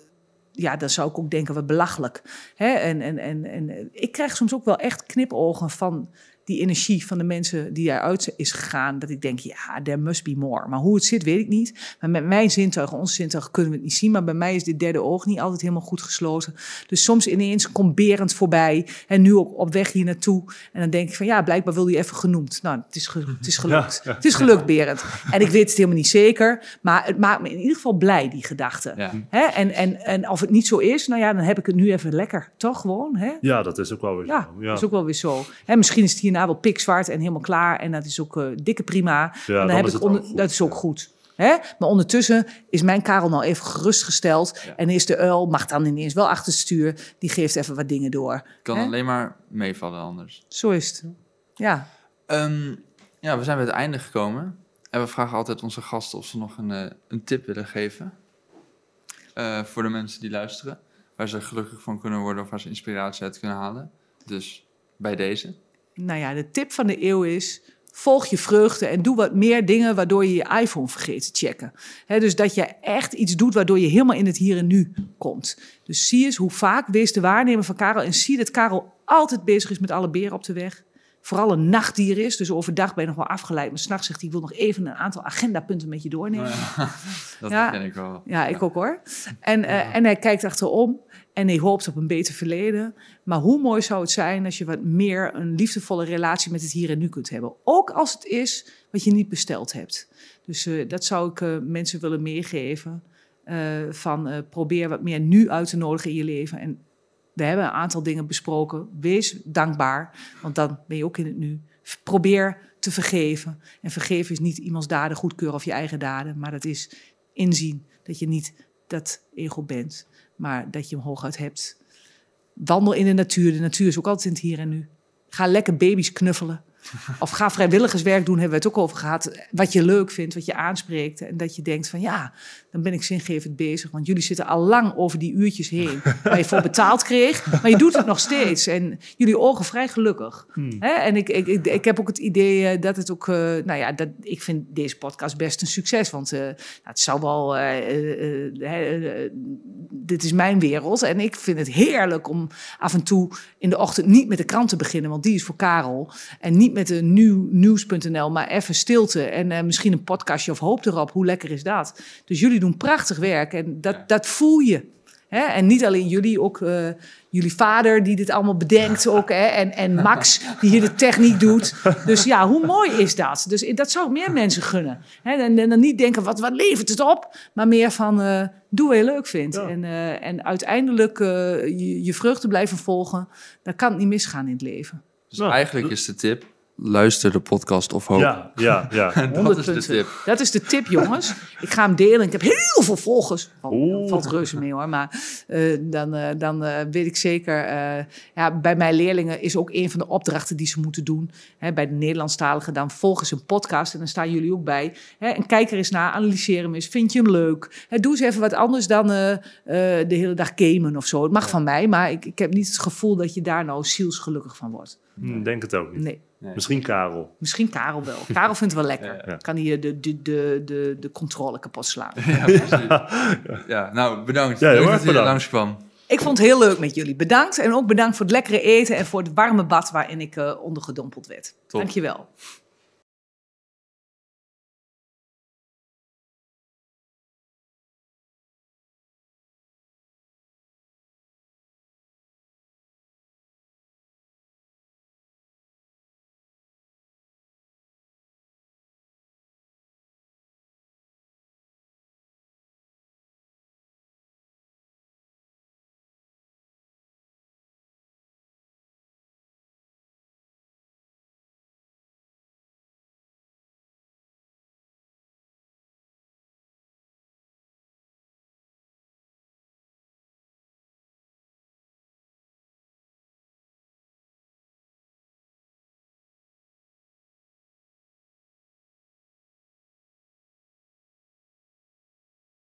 ja, dan zou ik ook denken, wat belachelijk. Hè? En, en, en, en ik krijg soms ook wel echt knipogen van die energie van de mensen die eruit is gegaan. Dat ik denk, ja, there must be more. Maar hoe het zit, weet ik niet. Maar met mijn zintuigen, onze zintuigen, kunnen we het niet zien. Maar bij mij is dit derde oog niet altijd helemaal goed gesloten. Dus soms ineens komt Berend voorbij. En nu ook op weg hier naartoe. En dan denk ik van, ja, blijkbaar wil hij even genoemd. Nou, het is, ge- het is gelukt. Ja, ja. Het is gelukt, Berend. En ik weet het helemaal niet zeker. Maar het maakt me in ieder geval blij, die gedachte. Ja. Hè? En, en, en of het niet zo is, nou ja, dan heb ik het nu even lekker. Toch gewoon, hè? Ja, dat is ook wel weer zo. Ja, Ja, dat is ook wel weer zo. Hè, misschien is het hierna wel pikzwart en helemaal klaar. En dat is ook eh, dikke prima. en dan, dan heb is ik onder, dat is ook ja. goed. Hè? Maar ondertussen is mijn Karel nou even gerustgesteld. Ja. En is de uil, mag dan ineens wel achter het stuur. Die geeft even wat dingen door. Kan Hè? alleen maar meevallen anders. Zo is het. Ja. Ehm, ja, we zijn bij het einde gekomen. En we vragen altijd onze gasten of ze nog een, eh, een tip willen geven. Eh, voor de mensen die luisteren. Waar ze gelukkig van kunnen worden of waar ze inspiratie uit kunnen halen. Dus bij deze. Nou ja, de tip van de eeuw is... Volg je vreugde en doe wat meer dingen waardoor je je iPhone vergeet te checken. Dus dat je echt iets doet waardoor je helemaal in het hier en nu komt. Dus zie eens hoe vaak wees de waarnemer van Karel en zie dat Karel altijd bezig is met alle beren op de weg. Vooral een nachtdier is. Dus overdag ben je nog wel afgeleid. Maar s'nachts zegt hij, ik wil nog even een aantal agendapunten met je doornemen. Nou ja, <laughs> dat Ja. ken ik wel. Ja, ik ook hoor. En, eh, en hij kijkt achterom en hij hoopt op een beter verleden. Maar hoe mooi zou het zijn als je wat meer een liefdevolle relatie met het hier en nu kunt hebben. Ook als het is wat je niet besteld hebt. Dus eh, dat zou ik eh, mensen willen meegeven. van probeer wat meer nu uit te nodigen in je leven. En we hebben een aantal dingen besproken. Wees dankbaar, want dan ben je ook in het nu. Probeer te vergeven. En vergeven is niet iemands daden goedkeuren of je eigen daden, maar dat is inzien dat je niet dat ego bent, maar dat je hem hooguit hebt. Wandel in de natuur. De natuur is ook altijd in het hier en nu. Ga lekker baby's knuffelen. Of ga vrijwilligerswerk doen, hebben we het ook over gehad. Wat je leuk vindt, wat je aanspreekt. En dat je denkt van ja, dan ben ik zingevend bezig. Want jullie zitten al lang over die uurtjes heen <laughs> waar je voor betaald kreeg. Maar je doet het nog steeds. En jullie ogen vrij gelukkig. Hè? En ik, ik, ik, ik heb ook het idee eh, dat het ook... eh, nou ja, dat, ik vind deze podcast best een succes. Want eh, nou, het zou wel... dit is mijn wereld. En ik vind het heerlijk om af en toe in de ochtend niet met de krant te beginnen. Want die is voor Karel. En niet met de nieuw, nieuws.nl, maar even stilte. En eh, misschien een podcastje of hoop erop. Hoe lekker is dat? Dus jullie doen prachtig werk. En dat, Ja. dat voel je. Hè? En niet alleen jullie, ook eh, jullie vader die dit allemaal bedenkt. <laughs> Ook, hè? En, en Max die hier de techniek doet. Dus ja, hoe mooi is dat? Dus dat zou ik meer mensen gunnen. Hè? En, en dan niet denken, wat, wat levert het op? Maar meer van, eh, doe wat je leuk vindt. Ja. En, eh, en uiteindelijk eh, je, je vreugde blijven volgen. Dan kan het niet misgaan in het leven. Dus Nou, eigenlijk is de tip, luister de podcast of hoop. Ja, ja, ja. 100 <laughs> dat is de punten. tip. Dat is de tip, jongens. Ik ga hem delen. Ik heb heel veel volgers. Oh, valt reuze mee hoor. Maar eh, dan, eh, dan eh, weet ik zeker. eh, ja, bij mijn leerlingen is ook een van de opdrachten die ze moeten doen. Hè, bij de Nederlandstaligen dan volgen ze een podcast. En dan staan jullie ook bij. Hè, en kijk er eens naar. Analyseer hem eens. Vind je hem leuk? Hè, doe eens even wat anders dan eh, eh, de hele dag gamen of zo. Het mag van mij. Maar ik, ik heb niet het gevoel dat je daar nou zielsgelukkig van wordt. Hm, denk het ook niet. Nee. Nee. Misschien Karel. Misschien Karel wel. Karel vindt het wel lekker. Ja, ja. Kan hij de, de, de, de, de controle kapot slaan. Ja, precies. <laughs> ja, nou, bedankt. Ja, Leuk dat je bedankt. langskwam. Ik vond het heel leuk met jullie. Bedankt. En ook bedankt voor het lekkere eten en voor het warme bad waarin ik eh ondergedompeld werd. Top. Dankjewel.